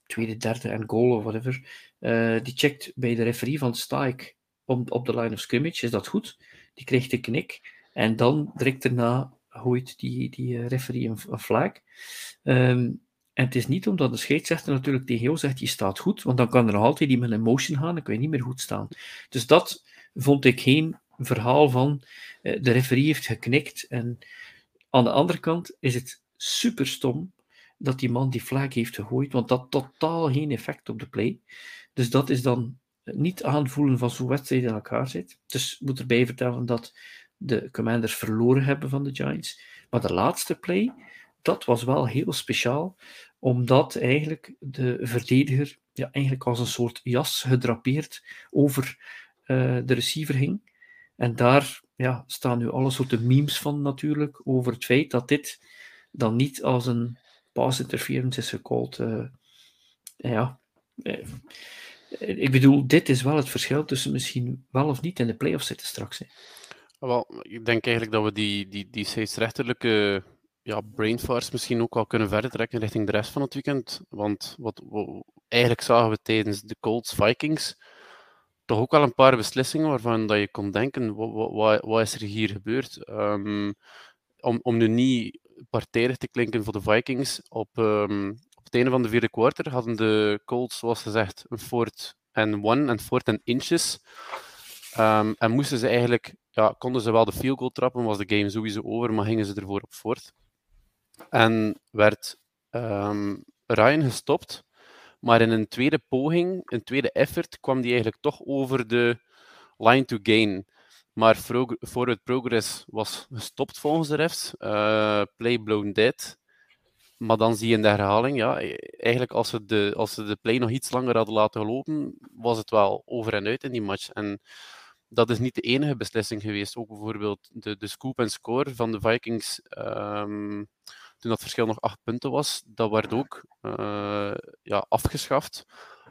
A: tweede, derde en goal of whatever, die checkt bij de referee van Stike op, op de line of scrimmage. Is dat goed? Die krijgt de knik. En dan direct daarna gooit die, die eh, referee een, flag. Um, en het is niet omdat de scheidsrechter natuurlijk tegen jou zegt, je staat goed, want dan kan er nog altijd die met een motion gaan, dan kun je niet meer goed staan. Dus dat vond ik geen verhaal van, uh, de referee heeft geknikt. En aan de andere kant is het super stom dat die man die flag heeft gegooid, want dat totaal geen effect op de play. Dus dat is dan niet aanvoelen van zo'n wedstrijd in elkaar zit. Dus ik moet erbij vertellen dat de Commanders verloren hebben van de Giants. Maar de laatste play, dat was wel heel speciaal, omdat eigenlijk de verdediger ja, eigenlijk als een soort jas gedrapeerd over uh, de receiver hing. En daar ja, staan nu alle soorten memes van natuurlijk, over het feit dat dit dan niet als een pass interference is gecalled. Uh, ja, eh, ik bedoel, dit is wel het verschil tussen misschien wel of niet in de playoffs zitten straks. Hè.
B: Wel, ik denk eigenlijk dat we die, die, die rechterlijke ja, brainfarce misschien ook wel kunnen verder trekken richting de rest van het weekend. Want wat, wat eigenlijk zagen we tijdens de Colts Vikings toch ook wel een paar beslissingen waarvan dat je kon denken, wat, wat, wat is er hier gebeurd? Um, om, om nu niet partijdig te klinken voor de Vikings, op, um, op het einde van de vierde kwartier hadden de Colts, zoals gezegd, een fourth and one en fourth and inches. Um, en moesten ze eigenlijk, ja, konden ze wel de field goal trappen, was de game sowieso over, maar gingen ze ervoor op fourth. En werd um, Ryan gestopt, maar in een tweede poging, een tweede effort, kwam die eigenlijk toch over de line to gain. Maar forward progress was gestopt volgens de refs. Uh, play blown dead. Maar dan zie je in de herhaling, ja, eigenlijk als ze, de, als ze de play nog iets langer hadden laten lopen, was het wel over en uit in die match. En dat is niet de enige beslissing geweest. Ook bijvoorbeeld de, de scoop en score van de Vikings, um, toen dat verschil nog acht punten was, dat werd ook uh, ja, afgeschaft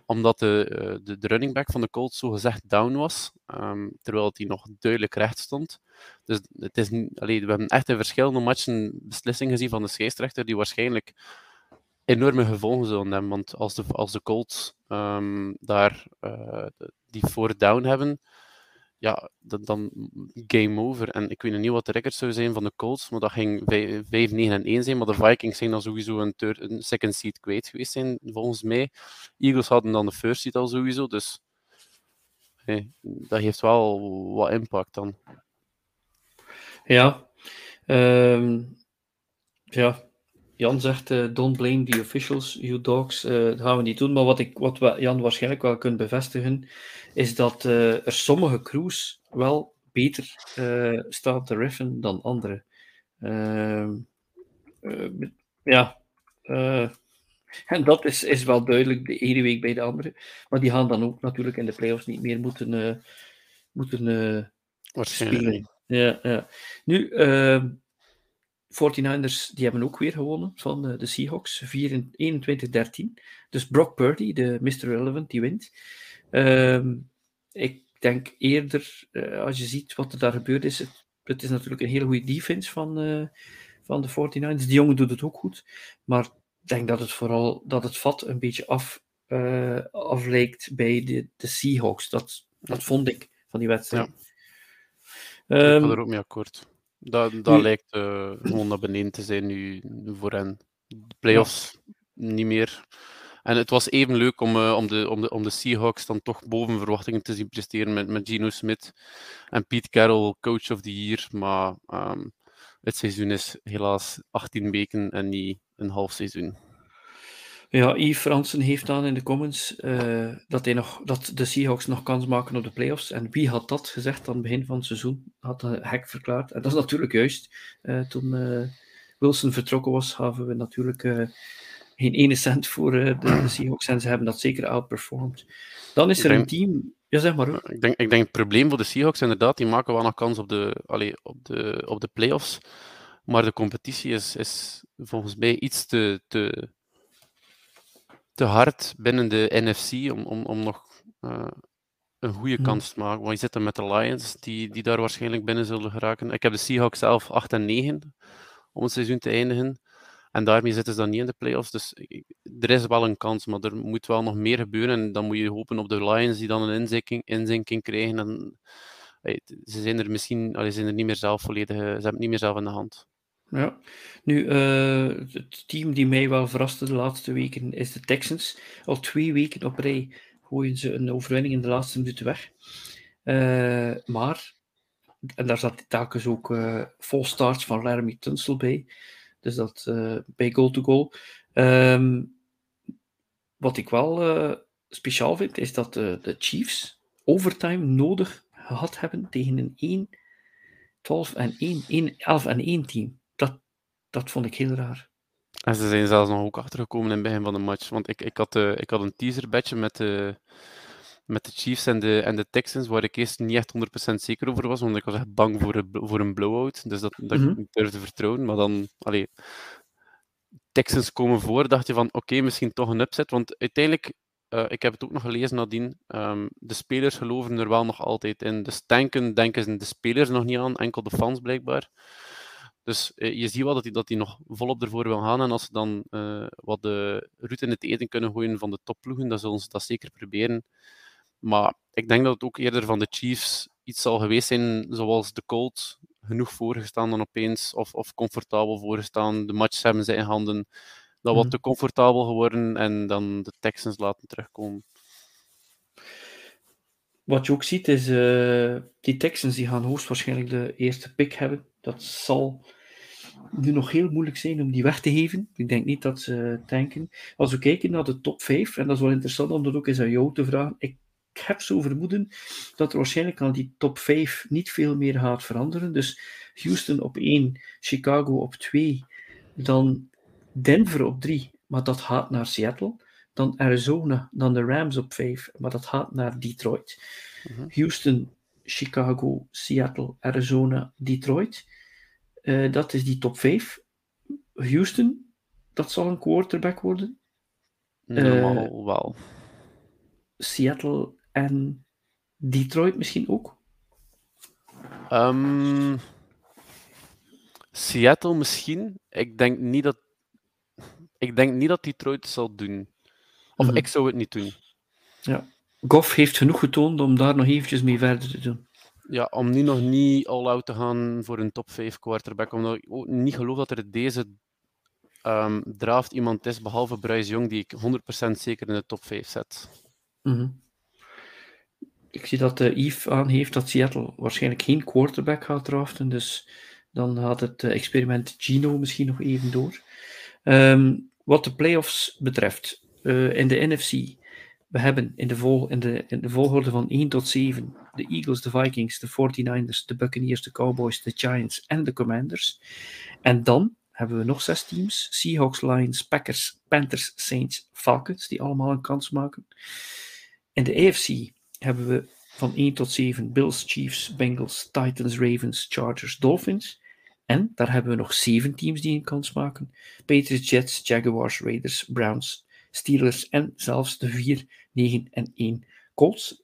B: omdat de, eh, de, de, running back van de Colts zo gezegd down was, um, terwijl hij nog duidelijk recht stond. Dus het is, we hebben echt in verschillende matchen beslissingen gezien van de scheidsrechter die waarschijnlijk enorme gevolgen zullen hebben. Want als de, als de Colts um, daar uh, die voor down hebben, ja, dan, game over. En ik weet niet wat de record zou zijn van de Colts, maar dat ging 5, 9 en 1 zijn. Maar de Vikings zijn dan sowieso een, een second seed kwijt geweest zijn, volgens mij. Eagles hadden dan de first seed al sowieso, dus dat heeft wel wat impact dan.
A: Ja, um, ja. Jan zegt, uh, don't blame the officials, you dogs. Uh, dat gaan we niet doen. Maar wat, ik, wat we Jan waarschijnlijk wel kunt bevestigen, is dat uh, er sommige crews wel beter staan te riffen dan andere. Ehm, ja, en dat is, is wel duidelijk de ene week bij de andere. Maar die gaan dan ook natuurlijk in de playoffs niet meer moeten, moeten spelen. Ja, ja. Nu, 49ers die hebben ook weer gewonnen van de, de Seahawks, 21-13. Dus Brock Purdy, de Mr. Relevant, die wint. Uh, ik denk eerder, uh, als je ziet wat er daar gebeurd is, het, het is natuurlijk een hele goede defense van, uh, van de 49ers. Die jongen doet het ook goed, maar ik denk dat het vooral dat het vat een beetje af, uh, afleekt bij de, de Seahawks. Dat, dat vond ik van die wedstrijd. Ja.
B: Um, ik ga ehm, er ook mee akkoord. Dat, dat lijkt uh, gewoon naar beneden te zijn nu voor hen. De playoffs niet meer. En het was even leuk om, uh, om, de, om, de, om de Seahawks dan toch boven verwachtingen te zien presteren met, met Gino Smith en Pete Carroll, coach of the year. Maar um, het seizoen is helaas 18 weken en niet een half seizoen.
A: Ja, Yves Fransen heeft dan in de comments uh, dat, hij nog, dat de Seahawks nog kans maken op de playoffs. En wie had dat gezegd aan het begin van het seizoen? Had een hek verklaard. En dat is natuurlijk juist. Uh, toen uh, Wilson vertrokken was, gaven we natuurlijk geen ene cent voor de, de, Seahawks. En ze hebben dat zeker outperformed. Dan is er een team. Ja, zeg maar. Hoor.
B: Ik denk, ik denk het probleem voor de Seahawks inderdaad, die maken wel nog kans op de, allee, op de, op de playoffs. Maar de competitie is, is volgens mij iets te, te te hard binnen de NFC om, om, om nog uh, een goede hmm. kans te maken. Want je zit er met de Lions, die, die daar waarschijnlijk binnen zullen geraken. Ik heb de Seahawks zelf 8 en 9 om het seizoen te eindigen. En daarmee zitten ze dan niet in de playoffs. Dus er is wel een kans, maar er moet wel nog meer gebeuren. En dan moet je hopen op de Lions die dan een inzinking, inzinking krijgen. En, ze zijn er misschien ze zijn er niet meer zelf volledig, ze hebben het niet meer zelf in de hand.
A: Ja, nu, uh, het team die mij wel verraste de laatste weken is de Texans. Al twee weken op rij gooien ze een overwinning in de laatste minuten weg. Uh, maar, en daar zat telkens ook uh, vol starts van Laramie Tunsil bij. Dus dat bij goal to goal. Um, wat ik wel speciaal vind, is dat de Chiefs overtime nodig gehad hebben tegen een 1 12 en 1, 1 11 en 1 team. Dat, vond ik heel raar.
B: En ze zijn zelfs nog ook achtergekomen in het begin van de match. Want ik, ik, had, uh, ik had een teaser met de, met de Chiefs en de, en de Texans, waar ik eerst niet echt 100% zeker over was, want ik was echt bang voor een, voor een blowout. Dus dat, dat mm -hmm. ik durfde vertrouwen. Maar dan, allee, Texans komen voor, dacht je van oké, okay, misschien toch een upset. Want uiteindelijk, uh, ik heb het ook nog gelezen nadien, um, de spelers geloven er wel nog altijd in. Dus tanken denken de spelers nog niet aan, enkel de fans blijkbaar. Dus uh, je ziet wel dat hij, dat hij nog volop ervoor wil gaan. En als ze dan uh, wat de route in het eten kunnen gooien van de topploegen, dan zullen ze dat zeker proberen. Maar ik denk dat het ook eerder van de Chiefs iets zal geweest zijn, zoals de Colts, genoeg voorgestaan dan opeens, of, of comfortabel voorgestaan. De matches hebben ze in handen. Dat wat mm. te comfortabel geworden en dan de Texans laten terugkomen.
A: Wat je ook ziet is, uh, die Texans die gaan hoogstwaarschijnlijk de eerste pick hebben. Dat zal nu nog heel moeilijk zijn om die weg te geven. Ik denk niet dat ze tanken. Als we kijken naar de top 5, en dat is wel interessant om dat ook eens aan jou te vragen. Ik heb zo vermoeden dat er waarschijnlijk aan die top 5 niet veel meer gaat veranderen. Dus Houston op 1, Chicago op 2, dan Denver op 3, maar dat gaat naar Seattle. Dan Arizona, dan de Rams op 5, maar dat gaat naar Detroit. Mhm. Houston, Chicago, Seattle, Arizona, Detroit. Uh, dat is die top 5. Houston, dat zal een quarterback worden.
B: Normaal uh, wel.
A: Seattle en Detroit misschien ook?
B: Um, Seattle misschien. Ik denk niet dat. Ik denk niet dat Detroit het zal doen. Of mm -hmm. ik zou het niet doen.
A: Ja. Goff heeft genoeg getoond om daar nog eventjes mee verder te doen.
B: Ja, om nu nog niet all-out te gaan voor een top 5 quarterback. Omdat ik ook niet geloof dat er deze um, draft iemand is, behalve Bryce Young, die ik 100% zeker in de top 5 zet.
A: Mm -hmm ik zie dat uh, Yves aangeeft dat Seattle waarschijnlijk geen quarterback gaat draften. Dus dan gaat het uh, experiment Gino misschien nog even door. Um, wat de playoffs betreft, uh, in de NFC, we hebben in de, vol, in, de, in de volgorde van 1 tot 7 de Eagles, de Vikings, de 49ers, de Buccaneers, de Cowboys, de Giants en de Commanders. En dan hebben we nog zes teams: Seahawks, Lions, Packers, Panthers, Saints, Falcons, die allemaal een kans maken. In de AFC hebben we van 1 tot 7 Bills, Chiefs, Bengals, Titans, Ravens, Chargers, Dolphins. En daar hebben we nog 7 teams die een kans maken: Patriots, Jets, Jaguars, Raiders, Browns, Steelers en zelfs de 4, 9 en 1 Colts.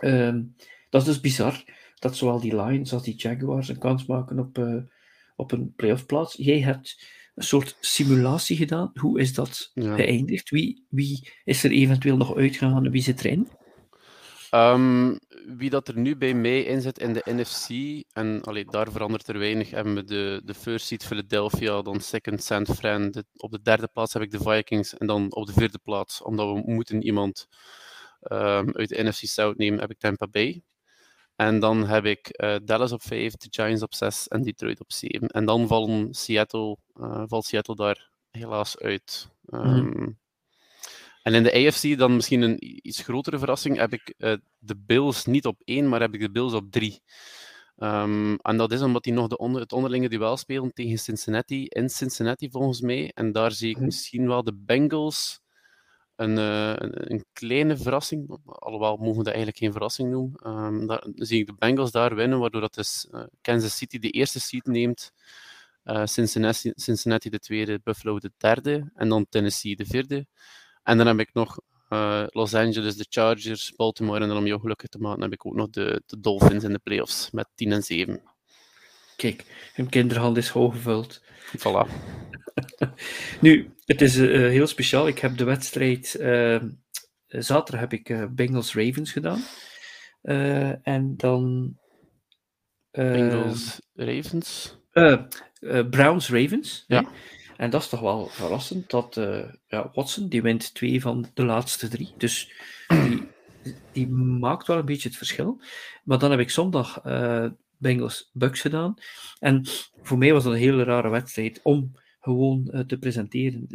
A: Um, dat is dus bizar dat zowel die Lions als die Jaguars een kans maken op, uh, op een playoff plaats. Jij hebt een soort simulatie gedaan. Hoe is dat ja. geëindigd? Wie, wie is er eventueel nog uitgegaan en wie zit erin?
B: Um, wie dat er nu bij mij in zit in de NFC, en allee, daar verandert er weinig, hebben we de, de first seed Philadelphia, dan second San Fran. De, op de derde plaats heb ik de Vikings en dan op de vierde plaats, omdat we moeten iemand um, uit de NFC South nemen, heb ik Tampa Bay. En dan heb ik uh, Dallas op 5, de Giants op 6 en Detroit op 7. En dan vallen Seattle, uh, valt Seattle daar helaas uit. Um, mm. En in de AFC dan misschien een iets grotere verrassing heb ik uh, de Bills niet op één, maar heb ik de Bills op drie. Um, en dat is omdat die nog de onder, het onderlinge duel spelen tegen Cincinnati in Cincinnati volgens mij. En daar zie ik mhm. misschien wel de Bengals een, uh, een, een, kleine verrassing, alhoewel mogen we dat eigenlijk geen verrassing noemen. Um, daar zie ik de Bengals daar winnen, waardoor dat dus, uh, Kansas City de eerste seat neemt, Cincinnati, Cincinnati de tweede, Buffalo de derde en dan Tennessee de vierde. En dan heb ik nog uh, Los Angeles, de Chargers, Baltimore en dan om jou gelukkig te maken heb ik ook nog de, de Dolphins in de playoffs met 10 en 7.
A: Kijk, hun kinderhand is hoog gevuld.
B: Voilà. <laughs>
A: nu, het is uh, heel speciaal. Ik heb de wedstrijd... Uh, zaterdag heb ik Bengals-Ravens gedaan. en dan...
B: Bengals-Ravens?
A: Browns-Ravens.
B: Ja.
A: En dat is toch wel verrassend dat uh, ja, Watson, die wint twee van de laatste drie. Dus die, maakt wel een beetje het verschil. Maar dan heb ik zondag uh, Bengals Bucks gedaan. En voor mij was dat een hele rare wedstrijd om gewoon uh, te presenteren.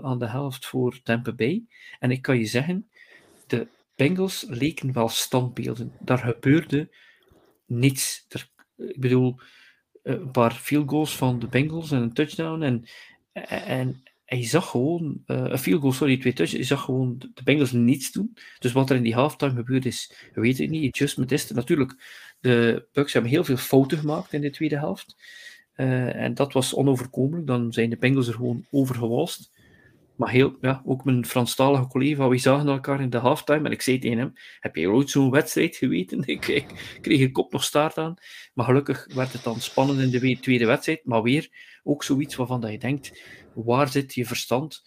A: 17-0 aan de helft voor Tampa Bay. En ik kan je zeggen, de Bengals leken wel standbeelden. Daar gebeurde niets. Er ik bedoel, een paar field goals van de Bengals en een touchdown. En, en, en je zag gewoon, uh, een field goal, sorry, twee touchdowns, je zag gewoon de Bengals niets doen. Dus wat er in die halftime gebeurd is, weet ik niet. Adjustment is. Natuurlijk, de Bucks hebben heel veel fouten gemaakt in de tweede helft. En dat was onoverkomelijk. Dan zijn de Bengals er gewoon overgewalst. Maar heel, ja, ook mijn Franstalige collega, we zagen elkaar in de halftime en ik zei tegen hem, heb jij ooit zo'n wedstrijd geweten? <laughs> Ik, kreeg een kop nog staart aan. Maar gelukkig werd het dan spannend in de tweede wedstrijd. Maar weer ook zoiets waarvan dat je denkt, waar zit je verstand?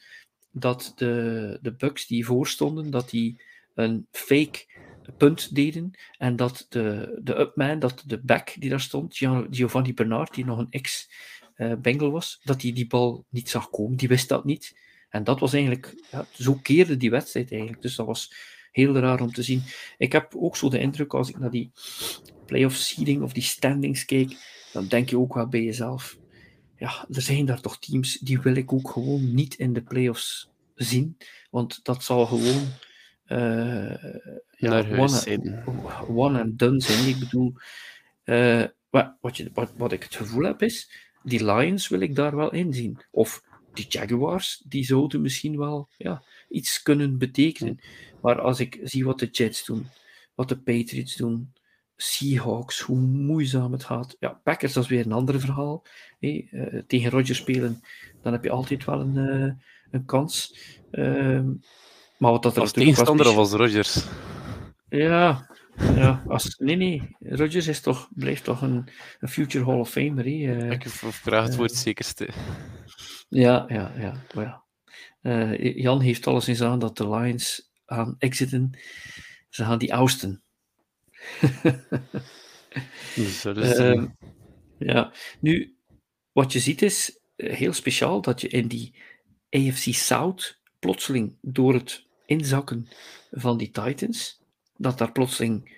A: Dat de, de Bucks die voorstonden, dat die een fake punt deden en dat de, de upman, dat de back die daar stond, Giovanni Bernard, die nog een ex-Bengal was, dat hij die, die bal niet zag komen. Die wist dat niet. En dat was eigenlijk, ja, zo keerde die wedstrijd eigenlijk. Dus dat was heel raar om te zien. Ik heb ook zo de indruk, als ik naar die playoff seeding of die standings keek, dan denk je ook wel bij jezelf, ja, er zijn daar toch teams die wil ik ook gewoon niet in de playoffs zien. Want dat zal gewoon uh, ja, one, one and done zijn. Ik bedoel, uh, wat, wat, je, wat, wat ik het gevoel heb is, die Lions wil ik daar wel in zien. Of die Jaguars, die zouden misschien wel ja, iets kunnen betekenen. Maar als ik zie wat de Jets doen, wat de Patriots doen, Seahawks, hoe moeizaam het gaat. Ja, Packers, dat is weer een ander verhaal. Hey, uh, tegen Rodgers spelen, dan heb je altijd wel een, uh, een kans. Uh, maar wat dat er
B: als tegenstander of als Rodgers?
A: Ja, ja als, nee, nee. Rodgers is toch, blijft toch een, een future Hall of Famer. Hey.
B: ik vraag het voor het zekerste.
A: Ja, ja, ja. ja. Uh, Jan heeft alles in zijn dat de Lions gaan exiten. Ze gaan die ousten. <laughs>
B: dus dat is, uh,
A: ja, nu, wat je ziet is eh, heel speciaal dat je in die AFC South plotseling door het inzakken van die Titans, dat daar plotseling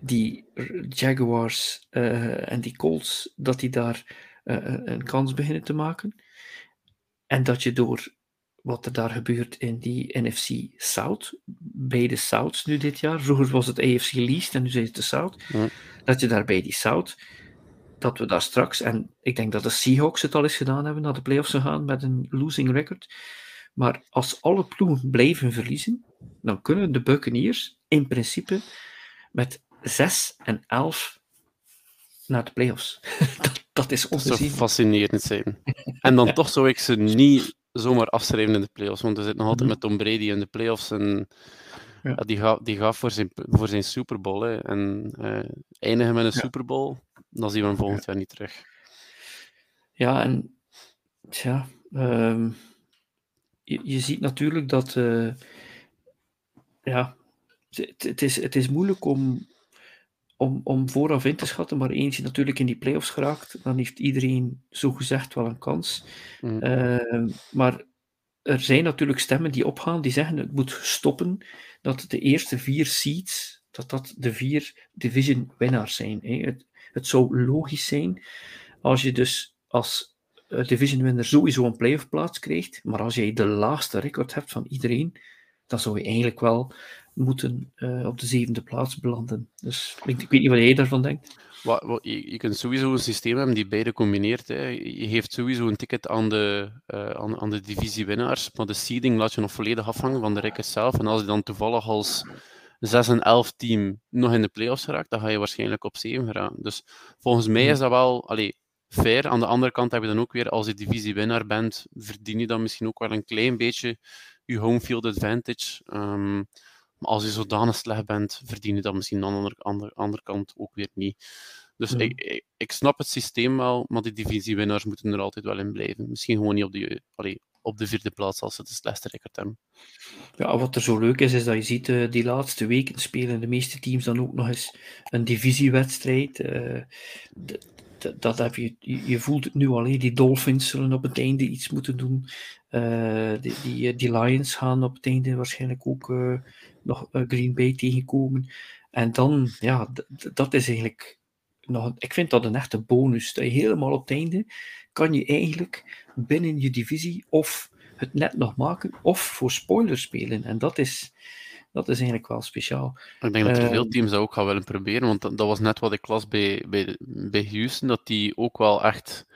A: die Jaguars uh, en die Colts, dat die daar uh, een kans beginnen te maken. En dat je door wat er daar gebeurt in die NFC South, bij de Souths nu dit jaar, vroeger was het AFC Least en nu is het de South, dat je daar bij die South, dat we daar straks, en ik denk dat de Seahawks het al eens gedaan hebben, naar de playoffs gaan met een losing record, maar als alle ploegen blijven verliezen, dan kunnen de Buccaneers in principe met 6 en 11 naar de playoffs. <laughs> dat, is
B: fascinerend zijn. En dan toch zou ik ze niet zomaar afschrijven in de playoffs, want we zitten nog altijd mhm. met Tom Brady in de playoffs en ja. die, gaat, die gaat voor zijn, voor zijn Super Bowl. Hè. En uh, eindigen met een ja. Super Bowl, dan zien we hem volgend jaar niet terug.
A: Ja, en tja, um, je, je, ziet natuurlijk dat uh, ja, het, het, is, het is moeilijk om om, om vooraf in te schatten, maar eentje natuurlijk in die playoffs geraakt, dan heeft iedereen zogezegd wel een kans. Mm. Uh, maar er zijn natuurlijk stemmen die opgaan, die zeggen het moet stoppen, dat de eerste vier seeds, dat dat de vier division winnaars zijn. Hè. Het, het zou logisch zijn als je dus als eh, division winner sowieso een playoff plaats krijgt, maar als jij de laagste record hebt van iedereen, dan zou je eigenlijk wel moeten uh, op de zevende plaats belanden. Dus ik, ik, weet niet wat jij daarvan denkt.
B: Wat, wat, je, je, kunt sowieso een systeem hebben die beide combineert. Hè. Je geeft sowieso een ticket aan de, uh, aan, aan, de divisiewinnaars, maar de seeding laat je nog volledig afhangen van de rekkers zelf. En als je dan toevallig als 6 en 11 team nog in de playoffs geraakt, dan ga je waarschijnlijk op 7 geraken. Dus volgens mij is dat wel allee, fair. Aan de andere kant heb je dan ook weer, als je divisiewinnaar bent, verdien je dan misschien ook wel een klein beetje je home field advantage. Um, maar als je zodanig slecht bent, verdien je dat misschien aan de andere, kant ook weer niet. Dus ik, ik, ik, snap het systeem wel, maar die divisiewinnaars moeten er altijd wel in blijven. Misschien gewoon niet op de, allee, op de vierde plaats als ze de slechtste record hebben.
A: Ja, wat er zo leuk is, is dat je ziet uh, die laatste weken spelen de meeste teams dan ook nog eens een divisiewedstrijd. Uh, dat heb je, je voelt het nu al, die Dolphins zullen op het einde iets moeten doen. Uh, die, die, die, Lions gaan op het einde waarschijnlijk ook nog Green Bay tegenkomen. En dan, ja, dat is eigenlijk nog, ik vind dat een echte bonus. Dat je helemaal op het einde kan je eigenlijk binnen je divisie of het net nog maken, of voor spoilers spelen. En dat is, dat is eigenlijk wel speciaal.
B: Ik denk dat er veel
A: Ehm,
B: teams dat ook gaan willen proberen, want dat, dat was net wat ik las bij, bij, bij Houston, dat die ook wel echt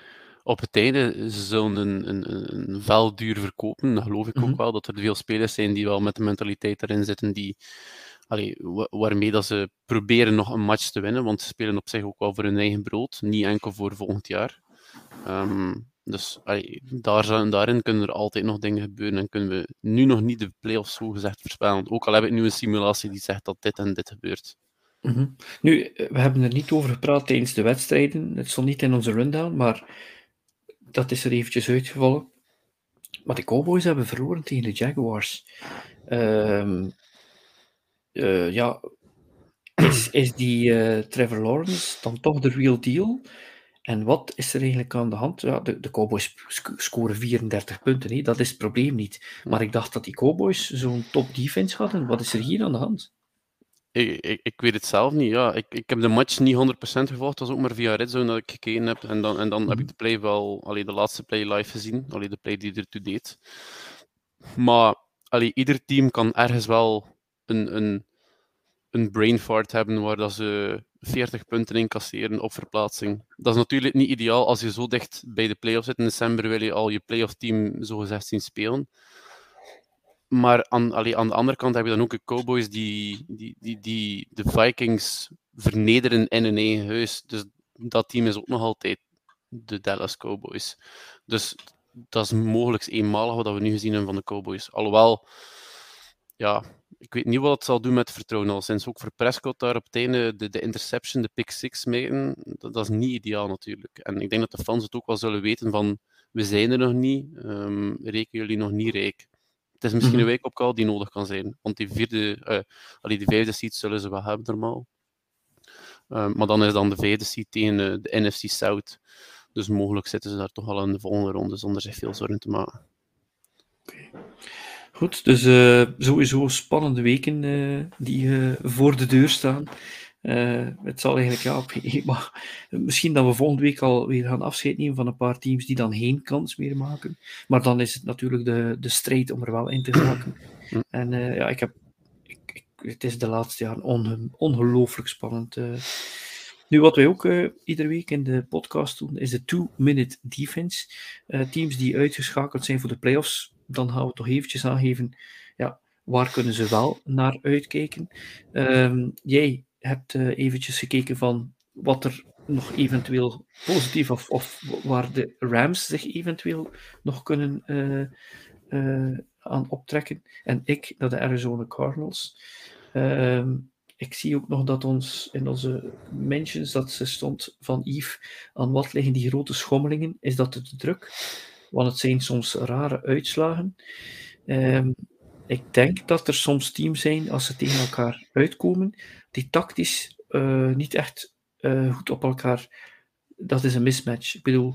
B: op het einde ze zullen een, een, een, vel duur verkopen. Dat geloof ik
A: Mhm.
B: ook wel, dat er veel spelers zijn die wel met de mentaliteit erin zitten, die, allee, wa- waarmee dat ze proberen nog een match te winnen, want ze spelen op zich ook wel voor hun eigen brood, niet enkel voor volgend jaar. Ehm, dus allee, daar, daarin kunnen er altijd nog dingen gebeuren en kunnen we nu nog niet de playoffs zo gezegd voorspellen. Ook al heb ik nu een simulatie die zegt dat dit en dit gebeurt.
A: Mhm. Nu, eh, we hebben er niet over gepraat tijdens de wedstrijden. Het stond niet in onze rundown, maar dat is er eventjes uitgevallen. Maar de Cowboys hebben verloren tegen de Jaguars. Ehm, eh, ja, is, is die eh, Trevor Lawrence dan toch de real deal? En wat is er eigenlijk aan de hand? Ja, de, de Cowboys sc- scoren 34 punten, dat is het probleem niet. Maar ik dacht dat die Cowboys zo'n top defense hadden. Wat is er hier aan de hand?
B: Ik, ik, ik weet het zelf niet. Ja. Ik, ik heb de match niet 100% gevolgd. Het was ook maar via Redzone dat ik gekeken heb. En dan, en dan heb
A: Mhm.
B: ik de play wel, allee, de laatste play live gezien. Allee, de play die ertoe deed. Maar allee, ieder team kan ergens wel een, een, een brain fart hebben waar dat ze 40 punten incasseren op verplaatsing. Dat is natuurlijk niet ideaal als je zo dicht bij de playoffs zit. In december wil je al je playoff team zogezegd zien spelen. Maar aan, aan de andere kant heb je dan ook de Cowboys die, die, die, die de Vikings vernederen in hun eigen huis. Dus dat team is ook nog altijd de Dallas Cowboys. Dus dat is mogelijk eenmalig wat we nu gezien hebben van de Cowboys. Alhoewel, ja, ik weet niet wat het zal doen met vertrouwen. Al sinds ook voor Prescott daar op het einde de, de interception, de pick six meten, dat, is niet ideaal natuurlijk. En ik denk dat de fans het ook wel zullen weten van, we zijn er nog niet, ehm, reken jullie nog niet rijk. Het is misschien
A: Mhm.
B: een wake-up call die nodig kan zijn. Want die vierde, allee, die vijfde seed zullen ze wel hebben normaal. Ehm, maar dan is dan de vijfde seed tegen eh, de NFC South. Dus mogelijk zitten ze daar toch al in de volgende ronde zonder zich veel zorgen te maken.
A: Goed, dus eh, sowieso spannende weken die voor de deur staan. Eh, het zal eigenlijk, ja, <laughs> op- maar misschien dat we volgende week alweer gaan afscheid nemen van een paar teams die dan geen kans meer maken. Maar dan is het natuurlijk de, de strijd om er wel in te geraken.
B: Hm. <clears throat>
A: En eh, ja, ik heb, ik, ik, het is de laatste jaren onge- ongelooflijk spannend. eh. Nu, wat wij ook iedere week in de podcast doen, is de two-minute defense. Teams die uitgeschakeld zijn voor de playoffs, dan gaan we toch eventjes aangeven, ja, waar kunnen ze wel naar uitkijken. Ehm, jij hebt eh, eventjes gekeken van wat er nog eventueel positief of, of waar de Rams zich eventueel nog kunnen eh, eh, aan optrekken. En ik naar de Arizona Cardinals. Ehm, ik zie ook nog dat ons in onze mentions dat ze stond van Yves aan wat liggen die grote schommelingen. Is dat te druk? Want het zijn soms rare uitslagen. Ehm, ik denk dat er soms teams zijn, als ze tegen elkaar uitkomen, die tactisch eh, niet echt eh, goed op elkaar. Dat is een mismatch. Ik bedoel,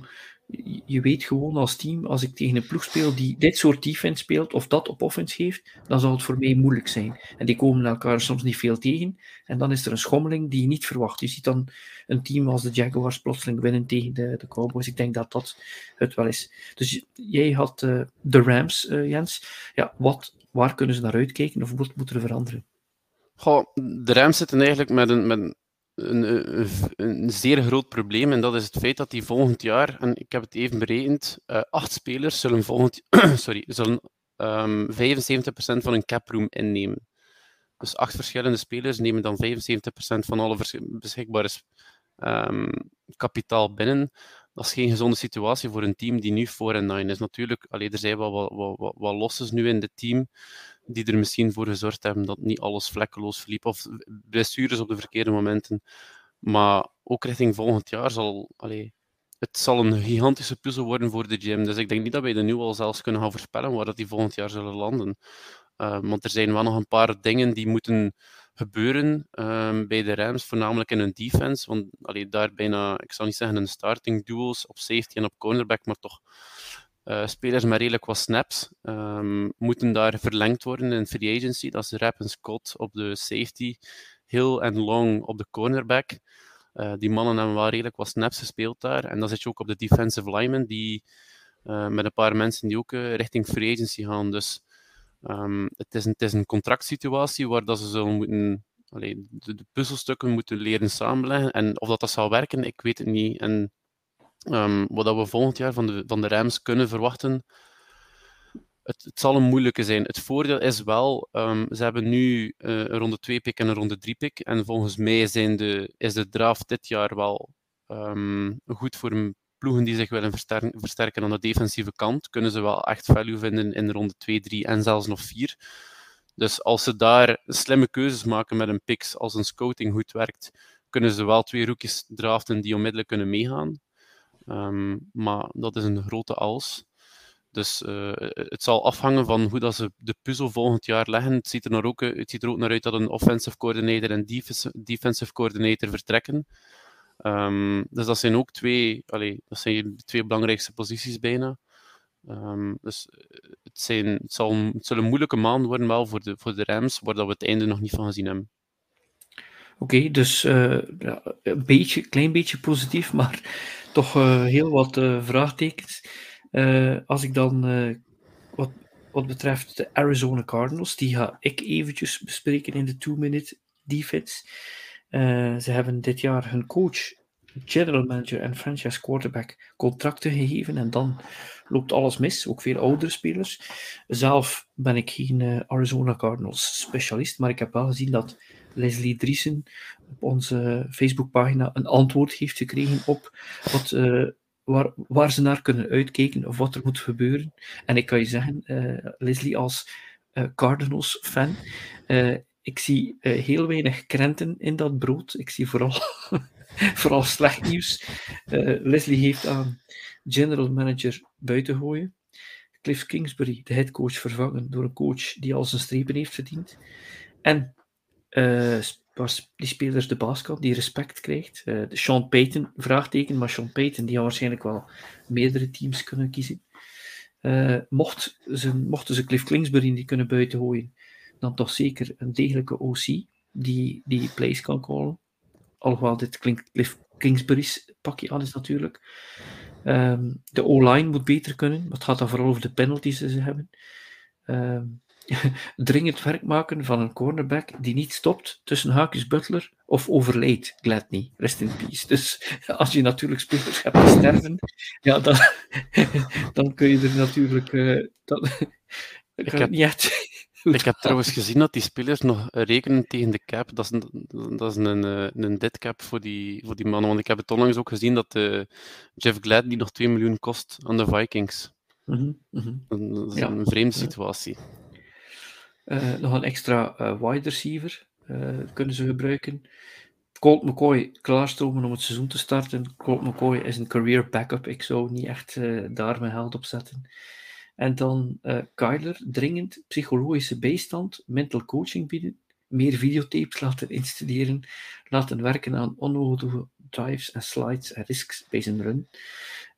A: je- weet gewoon als team, als ik tegen een ploeg speel die dit soort defense speelt, of dat op offense geeft, dan zal het voor mij moeilijk zijn. En die komen elkaar soms niet veel tegen. En dan is er een schommeling die je niet verwacht. Je ziet dan een team als de Jaguars plotseling winnen tegen de, de Cowboys. Ik denk dat dat het wel is. Dus jij had eh, de Rams, Jens. Ja, wat, waar kunnen ze naar uitkijken of wat moet er veranderen?
B: Goh, de Rams zitten eigenlijk met een, met een, een, zeer groot probleem. En dat is het feit dat die volgend jaar, en ik heb het even berekend, eh, acht spelers zullen volgend <clears throat> sorry, zullen ehm 75% van hun caproom innemen. Dus acht verschillende spelers nemen dan 75% van alle beschikbare ehm, kapitaal binnen. Dat is geen gezonde situatie voor een team die nu 4 en 9 is. Natuurlijk, allee, er zijn wel wat, wat, wat, wat losses nu in het team die er misschien voor gezorgd hebben dat niet alles vlekkeloos verliep, of blessures op de verkeerde momenten. Maar ook richting volgend jaar zal, allee, het zal een gigantische puzzel worden voor de gym. Dus ik denk niet dat wij er nu al zelfs kunnen gaan voorspellen waar dat die volgend jaar zullen landen. Uh, want er zijn wel nog een paar dingen die moeten gebeuren um, bij de Rams, voornamelijk in hun defense. Want allee, daar bijna, ik zal niet zeggen een starting duels op safety en op cornerback, maar toch uh, spelers met redelijk wat snaps um, moeten daar verlengd worden in free agency. Dat is Rap en Scott op de safety, Hill en Long op de cornerback. Uh, die mannen hebben wel redelijk wat snaps gespeeld daar. En dan zit je ook op de defensive lineman, die uh, met een paar mensen die ook richting free agency gaan. Dus Ehm, het, is een, het is een contractsituatie waar dat ze zullen moeten de, de, puzzelstukken moeten leren samenleggen. En of dat, dat zal werken, ik weet het niet. En um, wat we volgend jaar van de, van de Rams kunnen verwachten, het, het, zal een moeilijke zijn. Het voordeel is wel, um, ze hebben nu uh, een ronde 2 pick en een ronde 3 pick. En volgens mij zijn de, is de draft dit jaar wel um, goed voor ploegen die zich willen versterken, versterken aan de defensieve kant. Kunnen ze wel echt value vinden in ronde 2, 3 en zelfs nog 4. Dus als ze daar slimme keuzes maken met een picks, als een scouting goed werkt, kunnen ze wel twee rookies draften die onmiddellijk kunnen meegaan. Um, maar dat is een grote als. Dus uh, het zal afhangen van hoe dat ze de puzzel volgend jaar leggen. Het ziet er, ook, het ziet er ook naar uit dat een offensive coordinator en defensive coordinator vertrekken. Um, dus dat zijn ook twee, allee, dat zijn twee belangrijkste posities bijna. Um, dus het, zijn, het, zal, het zullen moeilijke maanden worden wel voor de, voor de Rams, waar dat we het einde nog niet van gezien hebben.
A: Oké, dus uh, ja, een beetje, klein beetje positief, <laughs> maar toch uh, heel wat uh, vraagtekens. als ik dan wat, wat betreft de Arizona Cardinals, die ga ik eventjes bespreken in de two-minute defense. ze hebben dit jaar hun coach general manager en franchise quarterback contracten gegeven en dan loopt alles mis, ook veel oudere spelers. Zelf ben ik geen Arizona Cardinals specialist, maar ik heb wel gezien dat Leslie Driesen op onze Facebookpagina een antwoord heeft gekregen op wat, uh, waar, waar ze naar kunnen uitkijken of wat er moet gebeuren. En ik kan je zeggen, uh, Leslie als Cardinals fan, ik zie heel weinig krenten in dat brood. Ik zie vooral <laughs> Vooral slecht nieuws. Leslie heeft aan general manager buiten gooien. Cliff Kingsbury, de headcoach, vervangen door een coach die al zijn strepen heeft verdiend. En uh, die speler de baas kan, die respect krijgt. De Sean Payton, vraagteken, maar Sean Payton die had waarschijnlijk wel meerdere teams kunnen kiezen. Uh, mocht ze, mochten ze Cliff Kingsbury niet kunnen buiten gooien, dan toch zeker een degelijke OC die die plays kan callen. Alhoewel dit klinkt Cliff Kingsbury's pakje aan is natuurlijk. Um, de O-line moet beter kunnen. Het gaat dan vooral over de penalties die ze hebben. Um, <laughs> dringend werk maken van een cornerback die niet stopt tussen haakjes Butler of overleed Gladney. Rest in peace. Dus <laughs> als je natuurlijk spelers hebt sterven, ja, dan, <laughs> dan kun je er natuurlijk... Uh, dat,
B: ik heb, niet echt ik heb trouwens gezien dat die spelers nog rekenen tegen de cap. Dat is een, dat is een, eh, een dead cap voor die, voor die mannen. Want ik heb het onlangs ook gezien dat uh, Jeff Glad die nog 2 miljoen kost aan de Vikings. Mm -hmm. Dat is ja. een vreemde situatie.
A: Uh, nog een extra wide receiver kunnen ze gebruiken. Colt McCoy klaarstromen om het seizoen te starten. Colt McCoy is een career backup. Ik zou niet echt daar mijn geld op zetten. En dan Kyler, dringend psychologische bijstand, mental coaching bieden, meer videotapes laten instuderen, laten werken aan onnodige drives en slides en risks bij zijn run.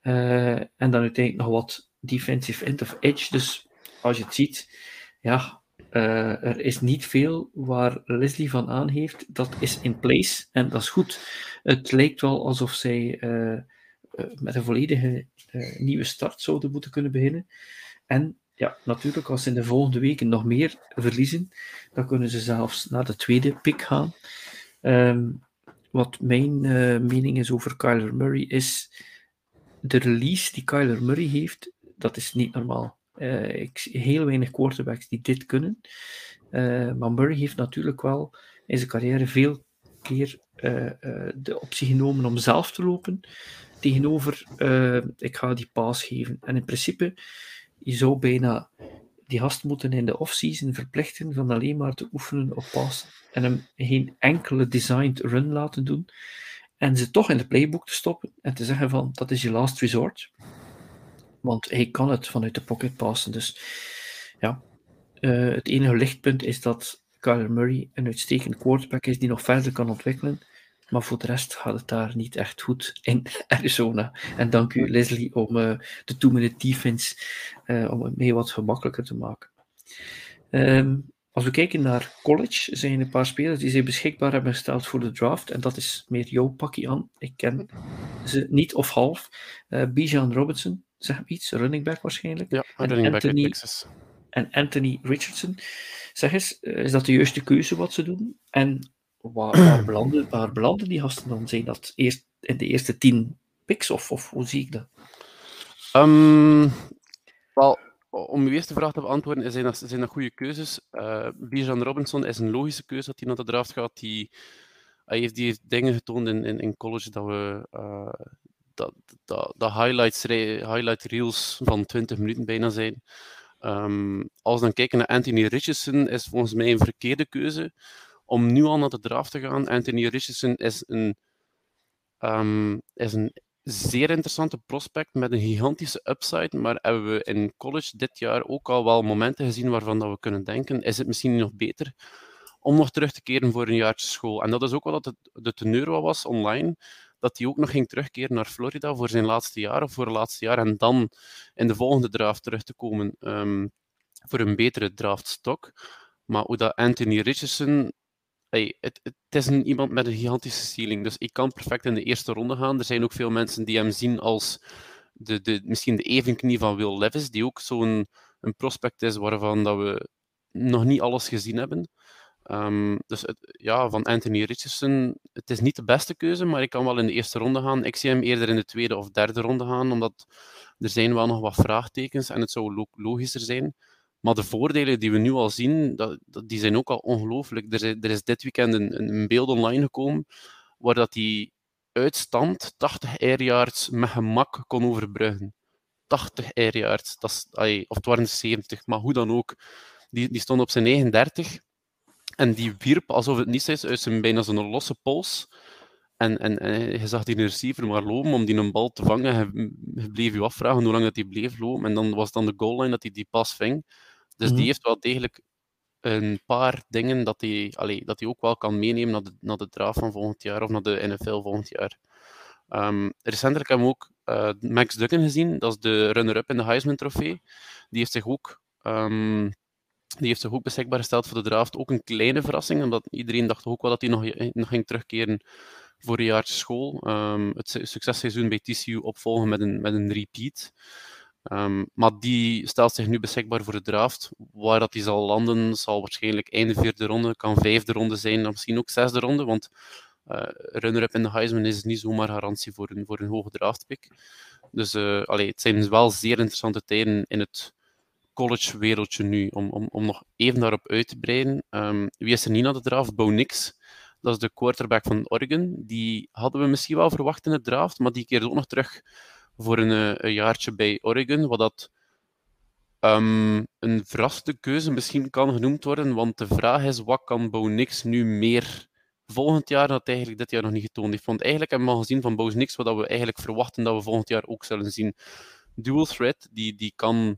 A: En dan uiteindelijk nog wat defensive end of edge. Dus als je het ziet, ja, uh, er is niet veel waar Leslie van aan heeft. Dat is in place en dat is goed. Het lijkt wel alsof zij met een volledige nieuwe start zouden moeten kunnen beginnen. En ja, natuurlijk, als ze in de volgende weken nog meer verliezen, dan kunnen ze zelfs naar de tweede pick gaan. Um, wat mijn mening is over Kyler Murray is de release die Kyler Murray heeft, dat is niet normaal. Uh, ik heel weinig quarterbacks die dit kunnen. Uh, maar Murray heeft natuurlijk wel in zijn carrière veel keer de optie genomen om zelf te lopen. Tegenover, ik ga die paas geven. En in principe je zou bijna die gast moeten in de off-season verplichten van alleen maar te oefenen op passen en hem geen enkele designed run laten doen en ze toch in de playbook te stoppen en te zeggen van dat is je last resort want hij kan het vanuit de pocket passen dus ja uh, het enige lichtpunt is dat Kyler Murray een uitstekend quarterback is die nog verder kan ontwikkelen maar voor de rest gaat het daar niet echt goed in <laughs> Arizona. En dank u, Leslie, om uh, de two-minute defense uh, om het mee wat gemakkelijker te maken. Um, als we kijken naar college, zijn er een paar spelers die zich beschikbaar hebben gesteld voor de draft. En dat is meer jouw pakje aan. Ik ken ze niet of half. Bijan Robinson, zeg iets, running back waarschijnlijk.
B: Ja, running back Anthony, Texas.
A: en Anthony Richardson. Zeg eens, is dat de juiste keuze wat ze doen? En waar, <clears throat> waar, belanden, waar belanden die gasten dan? Zijn dat eerst in de eerste tien picks of, of hoe zie ik dat?
B: Um, wel, om uw eerste vraag te beantwoorden, zijn dat, zijn dat goede keuzes. Uh, Bijan Robinson is een logische keuze dat hij naar de draft gaat. Die, hij, heeft, die heeft dingen getoond in, in, in college dat we uh, dat, dat, highlights, highlight reels van 20 minuten bijna zijn. Um, als we dan kijken naar Anthony Richardson, is volgens mij een verkeerde keuze om nu al naar de draft te gaan. Anthony Richardson is een, um, is een zeer interessante prospect met een gigantische upside, maar hebben we in college dit jaar ook al wel momenten gezien waarvan dat we kunnen denken, is het misschien nog beter om nog terug te keren voor een jaartje school. En dat is ook wel dat de, de teneur was online, dat hij ook nog ging terugkeren naar Florida voor zijn laatste jaar of voor het laatste jaar en dan in de volgende draft terug te komen um, voor een betere draftstok. Maar hoe dat Anthony Richardson Hey, het, het, is een, iemand met een gigantische ceiling, dus ik kan perfect in de eerste ronde gaan. Er zijn ook veel mensen die hem zien als de, de, misschien de evenknie van Will Levis, die ook zo'n een prospect is waarvan dat we nog niet alles gezien hebben. Um, dus ja, van Anthony Richardson, het is niet de beste keuze, maar ik kan wel in de eerste ronde gaan. Ik zie hem eerder in de tweede of derde ronde gaan, omdat er zijn wel nog wat vraagtekens en het zou logischer zijn. Maar de voordelen die we nu al zien, dat, die zijn ook al ongelooflijk. Er, er, is dit weekend een, een, beeld online gekomen waar dat die uitstand 80 air yards met gemak kon overbruggen. 80 air yards, dat is, of het waren 70, maar hoe dan ook. Die, die stond op zijn 39 en die wierp alsof het niets is uit zijn bijna zo'n losse pols. En, en, en je zag die receiver maar lopen om die een bal te vangen. Je, bleef je afvragen hoe lang dat hij bleef lopen. En dan was dan de goal line dat hij die pas ving. Dus die mhm. heeft wel degelijk een paar dingen dat hij, allee, dat hij ook wel kan meenemen naar de, naar de draft van volgend jaar of naar de NFL volgend jaar. Um, recentelijk hebben we ook uh, Max Duggan gezien, dat is de runner-up in de Heisman Trofee. Die heeft zich ook um, die heeft zich ook beschikbaar gesteld voor de draft. Ook een kleine verrassing, omdat iedereen dacht ook wel dat hij nog, nog ging terugkeren voor een jaartje school. Um, het successeizoen bij TCU opvolgen met een, met een repeat. Um, maar die stelt zich nu beschikbaar voor de draft. Waar dat die zal landen, zal waarschijnlijk einde vierde ronde, kan vijfde ronde zijn, misschien ook zesde ronde. Want uh, runner-up in de Heisman is niet zomaar garantie voor een, voor een hoge draftpick. Dus uh, allee, het zijn wel zeer interessante tijden in het college-wereldje nu. Om, om, om nog even daarop uit te breiden. Um, wie is er niet naar de draft? Bo Nix. Dat is de quarterback van Oregon. Die hadden we misschien wel verwacht in de draft, maar die keert ook nog terug voor een, eh, jaartje bij Oregon, wat dat um, een verraste keuze misschien kan genoemd worden, want de vraag is, wat kan Bo Nix nu meer volgend jaar dat eigenlijk dit jaar nog niet getoond heeft? Want eigenlijk hebben we al gezien van Bo Nix wat we eigenlijk verwachten dat we volgend jaar ook zullen zien. Dual threat, die, die, kan,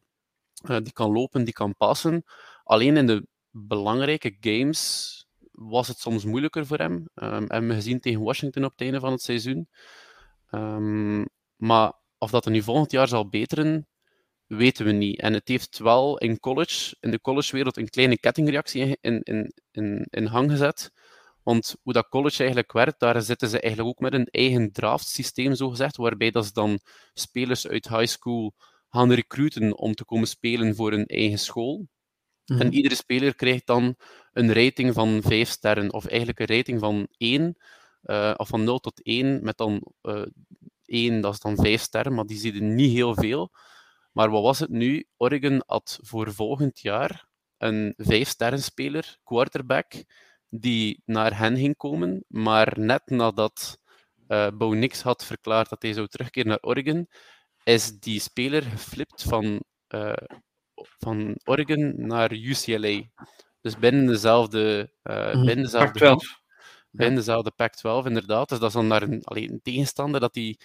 B: uh, die kan lopen, die kan passen. Alleen in de belangrijke games was het soms moeilijker voor hem. Um, hebben we gezien tegen Washington op het einde van het seizoen. Um, maar of dat er nu volgend jaar zal beteren, weten we niet. En het heeft wel in college, in de collegewereld, een kleine kettingreactie in, in, in, in hang gezet. Want hoe dat college eigenlijk werkt, daar zitten ze eigenlijk ook met een eigen draftsysteem, zogezegd, waarbij dat ze dan spelers uit high school gaan recruiten om te komen spelen voor een eigen school. Mhm. En iedere speler krijgt dan een rating van 5 sterren, of eigenlijk een rating van 1, uh, eh, of van 0 tot 1, met dan uh, 1, dat is dan 5 sterren, maar die zie je niet heel veel. Maar wat was het nu? Oregon had voor volgend jaar een 5 speler, quarterback, die naar hen ging komen. Maar net nadat uh, Bo Nix had verklaard dat hij zou terugkeren naar Oregon, is die speler geflipt van, uh, van Oregon naar UCLA. Dus binnen dezelfde, uh, binnen dezelfde Binnen dezelfde Pac-12, inderdaad. Dus dat is dan naar een, alleen, een tegenstander dat die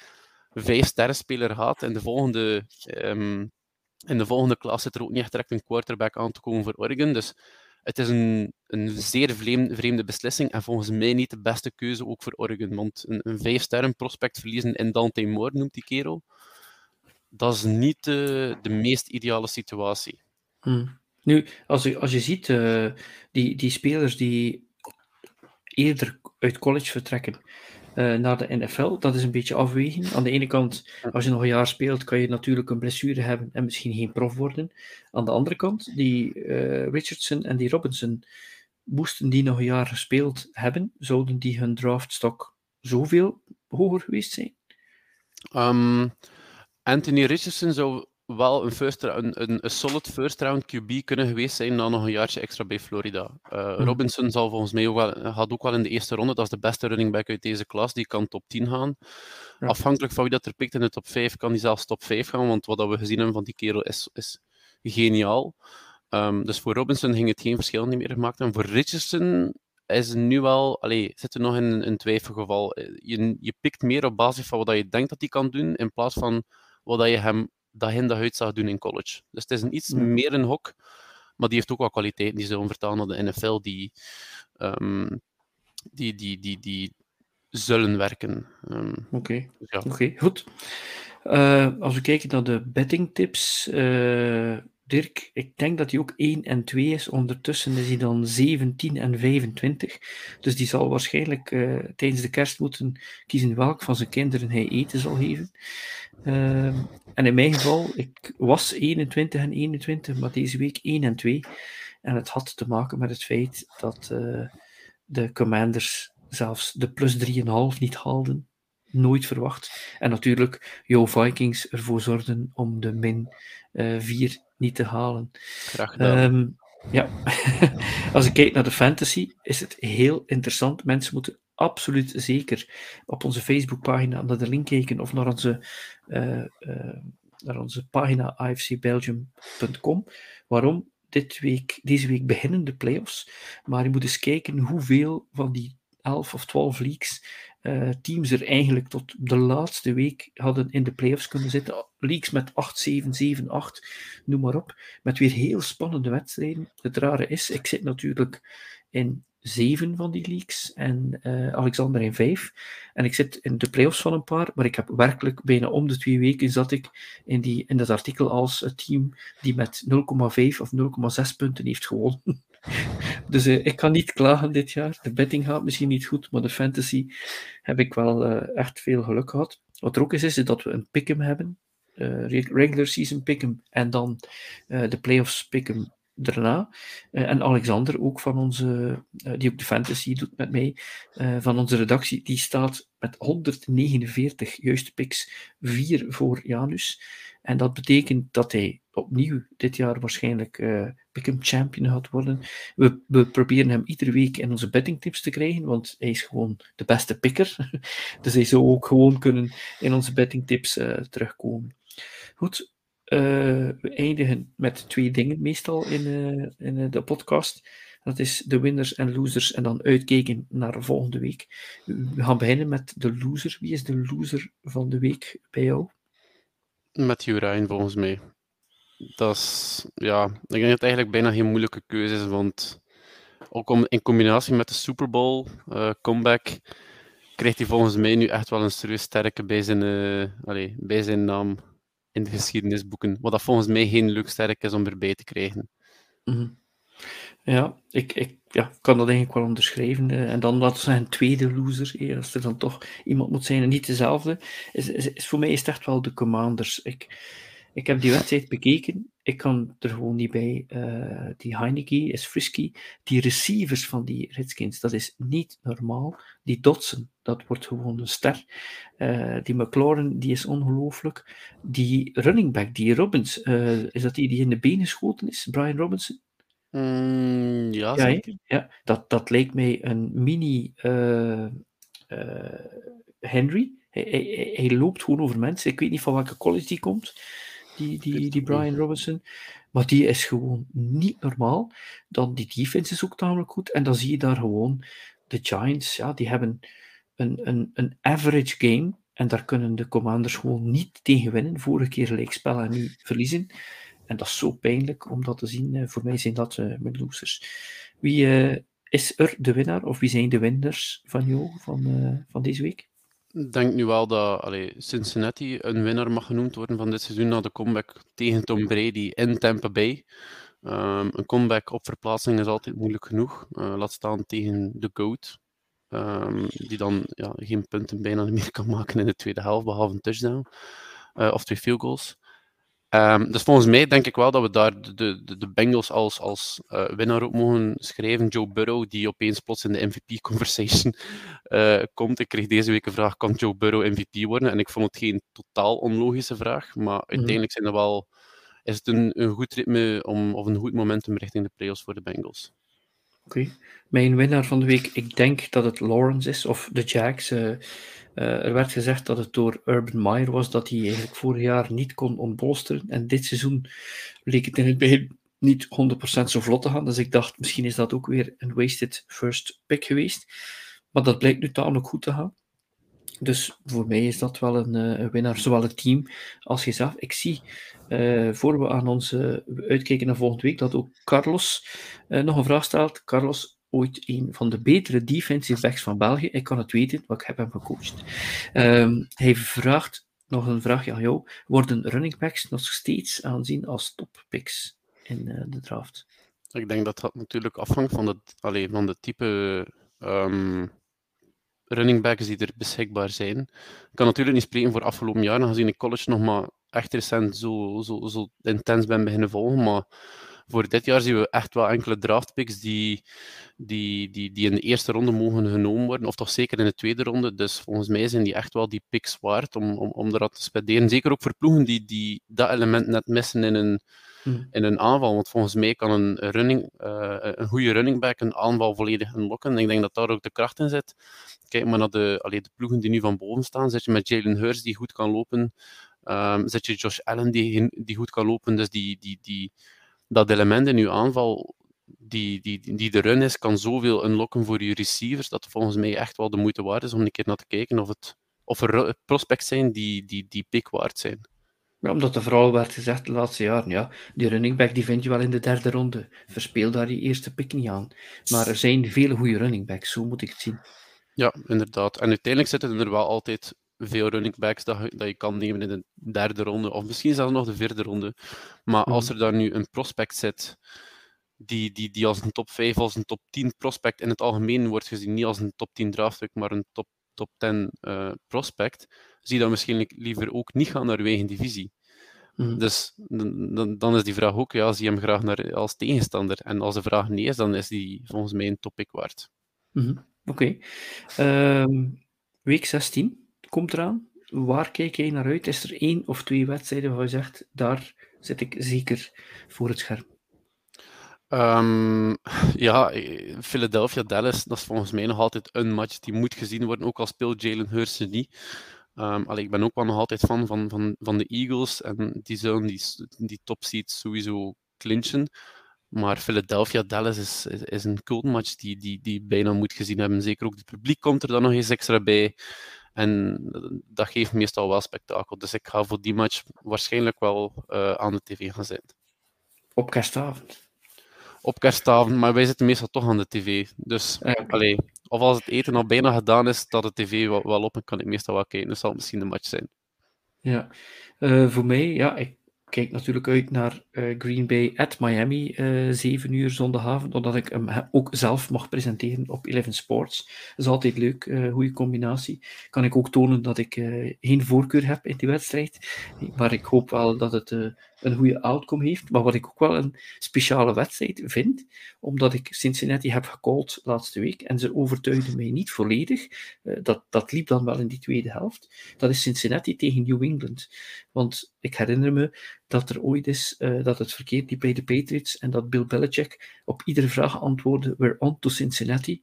B: vijf sterrenspeler gaat. En de volgende, um, in de volgende klas zit er ook niet echt direct een quarterback aan te komen voor Oregon. Dus het is een, een zeer vreemde, vreemde beslissing. En volgens mij niet de beste keuze ook voor Oregon. Want een, een vijf sterren prospect verliezen in Dante Moore, noemt die kerel. Dat is niet de, de meest ideale situatie.
A: Hmm. Nu, als je, als je ziet, uh, die, die spelers die eerder uit college vertrekken. uh, naar de NFL. Dat is een beetje afwegen. Aan de ene kant, als je nog een jaar speelt, kan je natuurlijk een blessure hebben en misschien geen prof worden. Aan de andere kant, die uh, Richardson en die Robinson, moesten die nog een jaar gespeeld hebben, zouden die hun draftstok zoveel hoger geweest zijn?
B: Um, Anthony Richardson zou wel een, first, een, een, een, solid first round QB kunnen geweest zijn na nog een jaartje extra bij Florida. Uh, Robinson zal volgens mij ook wel, gaat ook wel in de eerste ronde, dat is de beste running back uit deze klas, die kan top 10 gaan. Ja. Afhankelijk van wie dat er pikt in de top 5, kan die zelfs top 5 gaan, want wat we gezien hebben van die kerel is, is geniaal. Um, dus voor Robinson ging het geen verschil niet meer gemaakt. En voor Richardson is nu wel, allee, zit er nog in een twijfelgeval. Je, je pikt meer op basis van wat je denkt dat hij kan doen, in plaats van wat je hem dat hij dat uit zag doen in college. Dus het is een iets meer een hok, maar die heeft ook wel kwaliteiten die zullen vertalen naar de NFL, die, um, die, die, die, die zullen werken.
A: Um, Oké, ja. okay, goed. Uh, als we kijken naar de betting tips, uh, Dirk, ik denk dat hij ook 1 en 2 is. Ondertussen is hij dan 17 en 25. Dus die zal waarschijnlijk uh, tijdens de kerst moeten kiezen welk van zijn kinderen hij eten zal geven. Uh, en in mijn geval, ik was 21 en 21, maar deze week 1 en 2. En het had te maken met het feit dat uh, de Commanders zelfs de plus 3,5 niet haalden. Nooit verwacht. En natuurlijk, jouw Vikings ervoor zorgden om de min uh, 4 niet te halen.
B: Graag gedaan. Um,
A: ja, <laughs> als ik kijk naar de fantasy, is het heel interessant. Mensen moeten absoluut zeker op onze Facebookpagina naar de link kijken of naar onze, uh, uh, naar onze pagina afcbelgium.com. Waarom? Dit week, deze week beginnen de playoffs, maar je moet eens kijken hoeveel van die 11 of 12 leagues uh, teams er eigenlijk tot de laatste week hadden in de playoffs kunnen zitten. Leagues met 8, 7, 7, 8, noem maar op. Met weer heel spannende wedstrijden. Het rare is, ik zit natuurlijk in zeven van die leagues en uh, Alexander in vijf. En ik zit in de playoffs van een paar, maar ik heb werkelijk bijna om de twee weken zat ik in, die, in dat artikel als het team die met 0,5 of 0,6 punten heeft gewonnen. <laughs> dus uh, ik kan niet klagen dit jaar. De betting gaat misschien niet goed, maar de fantasy heb ik wel uh, echt veel geluk gehad. Wat er ook is, is dat we een pick'em hebben. regular season pick'em en dan de playoffs pick'em daarna. Uh, en Alexander, ook van onze, uh, die ook de fantasy doet met mij, uh, van onze redactie, die staat met 149 juiste picks, 4 voor Janus. En dat betekent dat hij opnieuw dit jaar waarschijnlijk uh, Pick'em Champion gaat worden. We, we, proberen hem iedere week in onze bettingtips te krijgen, want hij is gewoon de beste picker. <laughs> dus hij zou ook gewoon kunnen in onze bettingtips terugkomen. Goed, uh, we eindigen met twee dingen meestal in, uh, in uh, de podcast. Dat is de winners en losers en dan uitkijken naar volgende week. We gaan beginnen met de loser. Wie is de loser van de week bij jou?
B: Matthew Ryan, volgens mij. Dat is, ja, ik denk dat het eigenlijk bijna geen moeilijke keuze is, want ook om, in combinatie met de Super Bowl comeback krijgt hij volgens mij nu echt wel een serieus sterke bij zijn, allez, bij zijn naam in de geschiedenisboeken. Wat dat volgens mij geen leuk sterk is om erbij te krijgen.
A: Mm Ja, ik, ik ja, kan dat eigenlijk wel onderschrijven. Eh, en dan laten we zeggen, tweede loser, als er dan toch iemand moet zijn en niet dezelfde, is, is, is voor mij is het echt wel de Commanders. Ik, ik heb die wedstrijd bekeken. Ik kan er gewoon niet bij. Uh, die Heineke is frisky. Die receivers van die Redskins, dat is niet normaal. Die Dotson, dat wordt gewoon een ster. Uh, die McLaurin, die is ongelooflijk. Die running back, die Robbins, uh, is dat die die in de benen geschoten is? Brian Robinson?
B: Mm, ja,
A: ja, ja, dat, dat lijkt mij een mini Henry. Hij, hij, hij, loopt gewoon over mensen. Ik weet niet van welke college die komt die, die, die Brian Robinson. Maar die is gewoon niet normaal. Dan die defense is ook tamelijk goed. En dan zie je daar gewoon de Giants, ja, die hebben een, een, een average game. En daar kunnen de commanders gewoon niet tegen winnen. Vorige keer gelijk spel en nu verliezen. En dat is zo pijnlijk om dat te zien. Eh, voor mij zijn dat uh, mijn losers. Wie uh, is er de winnaar? Of wie zijn de winners van jou van, uh, van deze week?
B: Denk nu wel dat allee, Cincinnati een winnaar mag genoemd worden van dit seizoen na de comeback tegen Tom Brady in Tampa Bay. Um, een comeback op verplaatsing is altijd moeilijk genoeg. Uh, laat staan tegen de GOAT. ehm, die dan ja, geen punten bijna meer kan maken in de tweede helft, behalve een touchdown of twee field goals. Um, dus volgens mij denk ik wel dat we daar de, de, de Bengals als, als uh, winnaar op mogen schrijven. Joe Burrow, die opeens plots in de MVP-conversation uh, <laughs> eh, komt. Ik kreeg deze week een vraag, kan Joe Burrow MVP worden? En ik vond het geen totaal onlogische vraag, maar mhm. uiteindelijk zijn er wel, is het een, een goed ritme om, of een goed momentum richting de playoffs voor de Bengals.
A: Oké. Mijn winnaar van de week, ik denk dat het Lawrence is, of de Jags. Uh, uh, er werd gezegd dat het door Urban Meyer was dat hij eigenlijk vorig jaar niet kon ontbolsteren. En dit seizoen leek het in het begin niet 100% zo vlot te gaan. Dus ik dacht, misschien is dat ook weer een wasted first pick geweest. Maar dat blijkt nu tamelijk goed te gaan. Dus voor mij is dat wel een, uh, een winnaar, zowel het team als jezelf. Ik zie, uh, voor we aan ons uitkijken naar volgende week, dat ook Carlos nog een vraag stelt. Carlos, ooit een van de betere defensive backs van België. Ik kan het weten, want ik heb hem gecoacht. Um, hij vraagt nog een vraagje aan jou. Worden running backs nog steeds aanzien als toppicks in uh, de draft?
B: Ik denk dat dat natuurlijk afhangt van, het, allez, van de type um, running backs die er beschikbaar zijn. Ik kan natuurlijk niet spreken voor afgelopen jaren, aangezien ik college nog maar echt recent zo, zo, zo intens ben beginnen volgen. Maar voor dit jaar zien we echt wel enkele draftpicks die, die, die, die in de eerste ronde mogen genomen worden, of toch zeker in de tweede ronde. Dus volgens mij zijn die echt wel die picks waard om, om, om eraan te spenderen. Zeker ook voor ploegen die, die dat element net missen in een, hmm. in een aanval. Want volgens mij kan een, running, uh, een goede running back een aanval volledig unlocken. En ik denk dat daar ook de kracht in zit. Kijk maar naar de, allee, de ploegen die nu van boven staan. Zit je met Jalen Hurst die goed kan lopen. Um, zit je Josh Allen die, die goed kan lopen. Dus die, die, die, dat element in je aanval die, die, die de run is, kan zoveel unlocken voor je receivers, dat volgens mij echt wel de moeite waard is om een keer naar te kijken of, het, of er prospects zijn die, die, die pick waard zijn.
A: Ja, omdat er vooral werd gezegd de laatste jaren, ja, die running back die vind je wel in de derde ronde. Verspeel daar je eerste pick niet aan. Maar er zijn vele goede running backs, zo moet ik het zien.
B: Ja, inderdaad. En uiteindelijk zitten er wel altijd veel running backs dat, dat je kan nemen in de derde ronde, of misschien zelfs nog de vierde ronde. Maar als mhm. er dan nu een prospect zit die, die, die als een top 5, als een top 10 prospect in het algemeen wordt gezien, niet als een top 10 draft maar een top, top 10 uh, eh, prospect, zie je dan misschien liever ook niet gaan naar uw eigen divisie. Mhm. Dus dan, dan is die vraag ook, ja, zie je hem graag naar, als tegenstander? En als de vraag nee is, dan is die volgens mij een topic waard.
A: Mm -hmm. Oké. Okay. Um, ehm, week 16 komt eraan. Waar kijk jij naar uit? Is er één of twee wedstrijden waar je zegt, daar zit ik zeker voor het scherm?
B: Um, ja, Philadelphia Dallas, dat is volgens mij nog altijd een match die moet gezien worden, ook al speelt Jalen Hurts niet. Um, ik ben ook wel nog altijd fan van, van, van de Eagles en die zullen die, die top seeds sowieso clinchen. Maar Philadelphia Dallas is, is, is een cool match die, die, die bijna moet gezien hebben. Zeker ook het publiek komt er dan nog eens extra bij. En dat geeft meestal wel spektakel. Dus ik ga voor die match waarschijnlijk wel uh, aan de tv gaan zitten.
A: Op kerstavond?
B: Op kerstavond, maar wij zitten meestal toch aan de tv. Dus, allee, of als het eten al bijna gedaan is, dat de tv wel, wel op en kan ik meestal wel kijken. Dus zal het misschien de match zijn.
A: Ja, uh, voor mij, ja, ik kijk natuurlijk uit naar uh, Green Bay at Miami, uh, eh, 7 uur zondagavond, omdat ik hem ook zelf mag presenteren op Eleven Sports. Dat is altijd leuk, uh, goede combinatie. Kan ik ook tonen dat ik geen voorkeur heb in die wedstrijd, maar ik hoop wel dat het een goede outcome heeft. Maar wat ik ook wel een speciale wedstrijd vind, omdat ik Cincinnati heb gecallt laatste week en ze overtuigden mij niet volledig. dat, dat liep dan wel in die tweede helft. Dat is Cincinnati tegen New England. Want ik herinner me dat er ooit is uh, dat het verkeerd liep bij de Patriots en dat Bill Belichick op iedere vraag antwoordde: We're on to Cincinnati.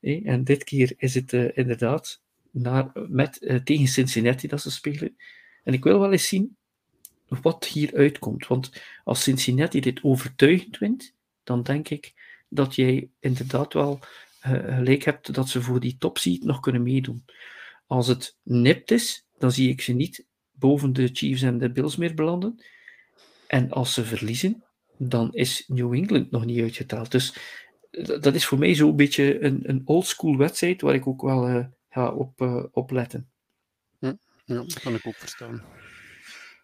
A: Eh, en dit keer is het inderdaad naar, met, tegen Cincinnati dat ze spelen. En ik wil wel eens zien wat hier uitkomt. Want als Cincinnati dit overtuigend wint, dan denk ik dat jij inderdaad wel gelijk hebt dat ze voor die topseed nog kunnen meedoen. Als het nipt is, dan zie ik ze niet boven de Chiefs en de Bills meer belanden. En als ze verliezen, dan is New England nog niet uitgetaald. Dus dat is voor mij zo'n beetje een, een oldschool wedstrijd waar ik ook wel uh, ga op, uh, letten.
B: Ja, dat kan ik ook verstaan.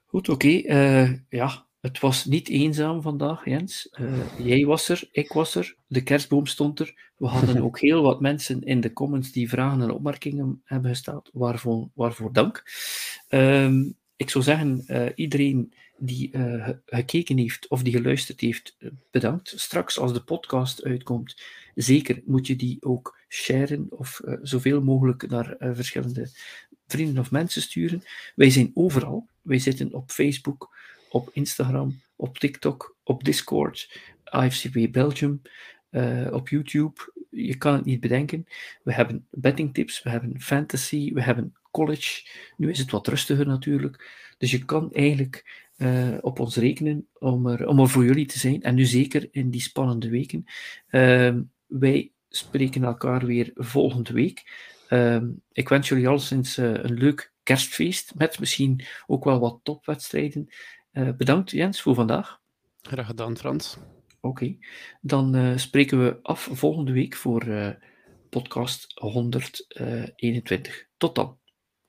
A: Goed, oké. Okay. Uh, ja, Het was niet eenzaam vandaag, Jens. Uh, jij was er, ik was er, de kerstboom stond er. We hadden <laughs> ook heel wat mensen in de comments die vragen en opmerkingen hebben gesteld. Waarvoor, waarvoor dank. Um, ik zou zeggen, uh, iedereen die uh, gekeken heeft of die geluisterd heeft, bedankt. Straks als de podcast uitkomt, zeker moet je die ook sharen of zoveel mogelijk naar verschillende vrienden of mensen sturen. Wij zijn overal. Wij zitten op Facebook, op Instagram, op TikTok, op Discord, AFCB Belgium, uh, op YouTube. Je kan het niet bedenken. We hebben bettingtips, we hebben fantasy, we hebben college. Nu is het wat rustiger natuurlijk. Dus je kan eigenlijk uh, op ons rekenen om er, om voor jullie te zijn. En nu zeker in die spannende weken. Uh, wij spreken elkaar weer volgende week. Ehm, ik wens jullie alleszins uh, een leuk kerstfeest. Met misschien ook wel wat topwedstrijden. Uh, bedankt Jens voor vandaag.
B: Graag gedaan, Frans.
A: Oké, okay. dan uh, spreken we af volgende week voor podcast 121. Tot dan.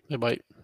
B: Bye bye.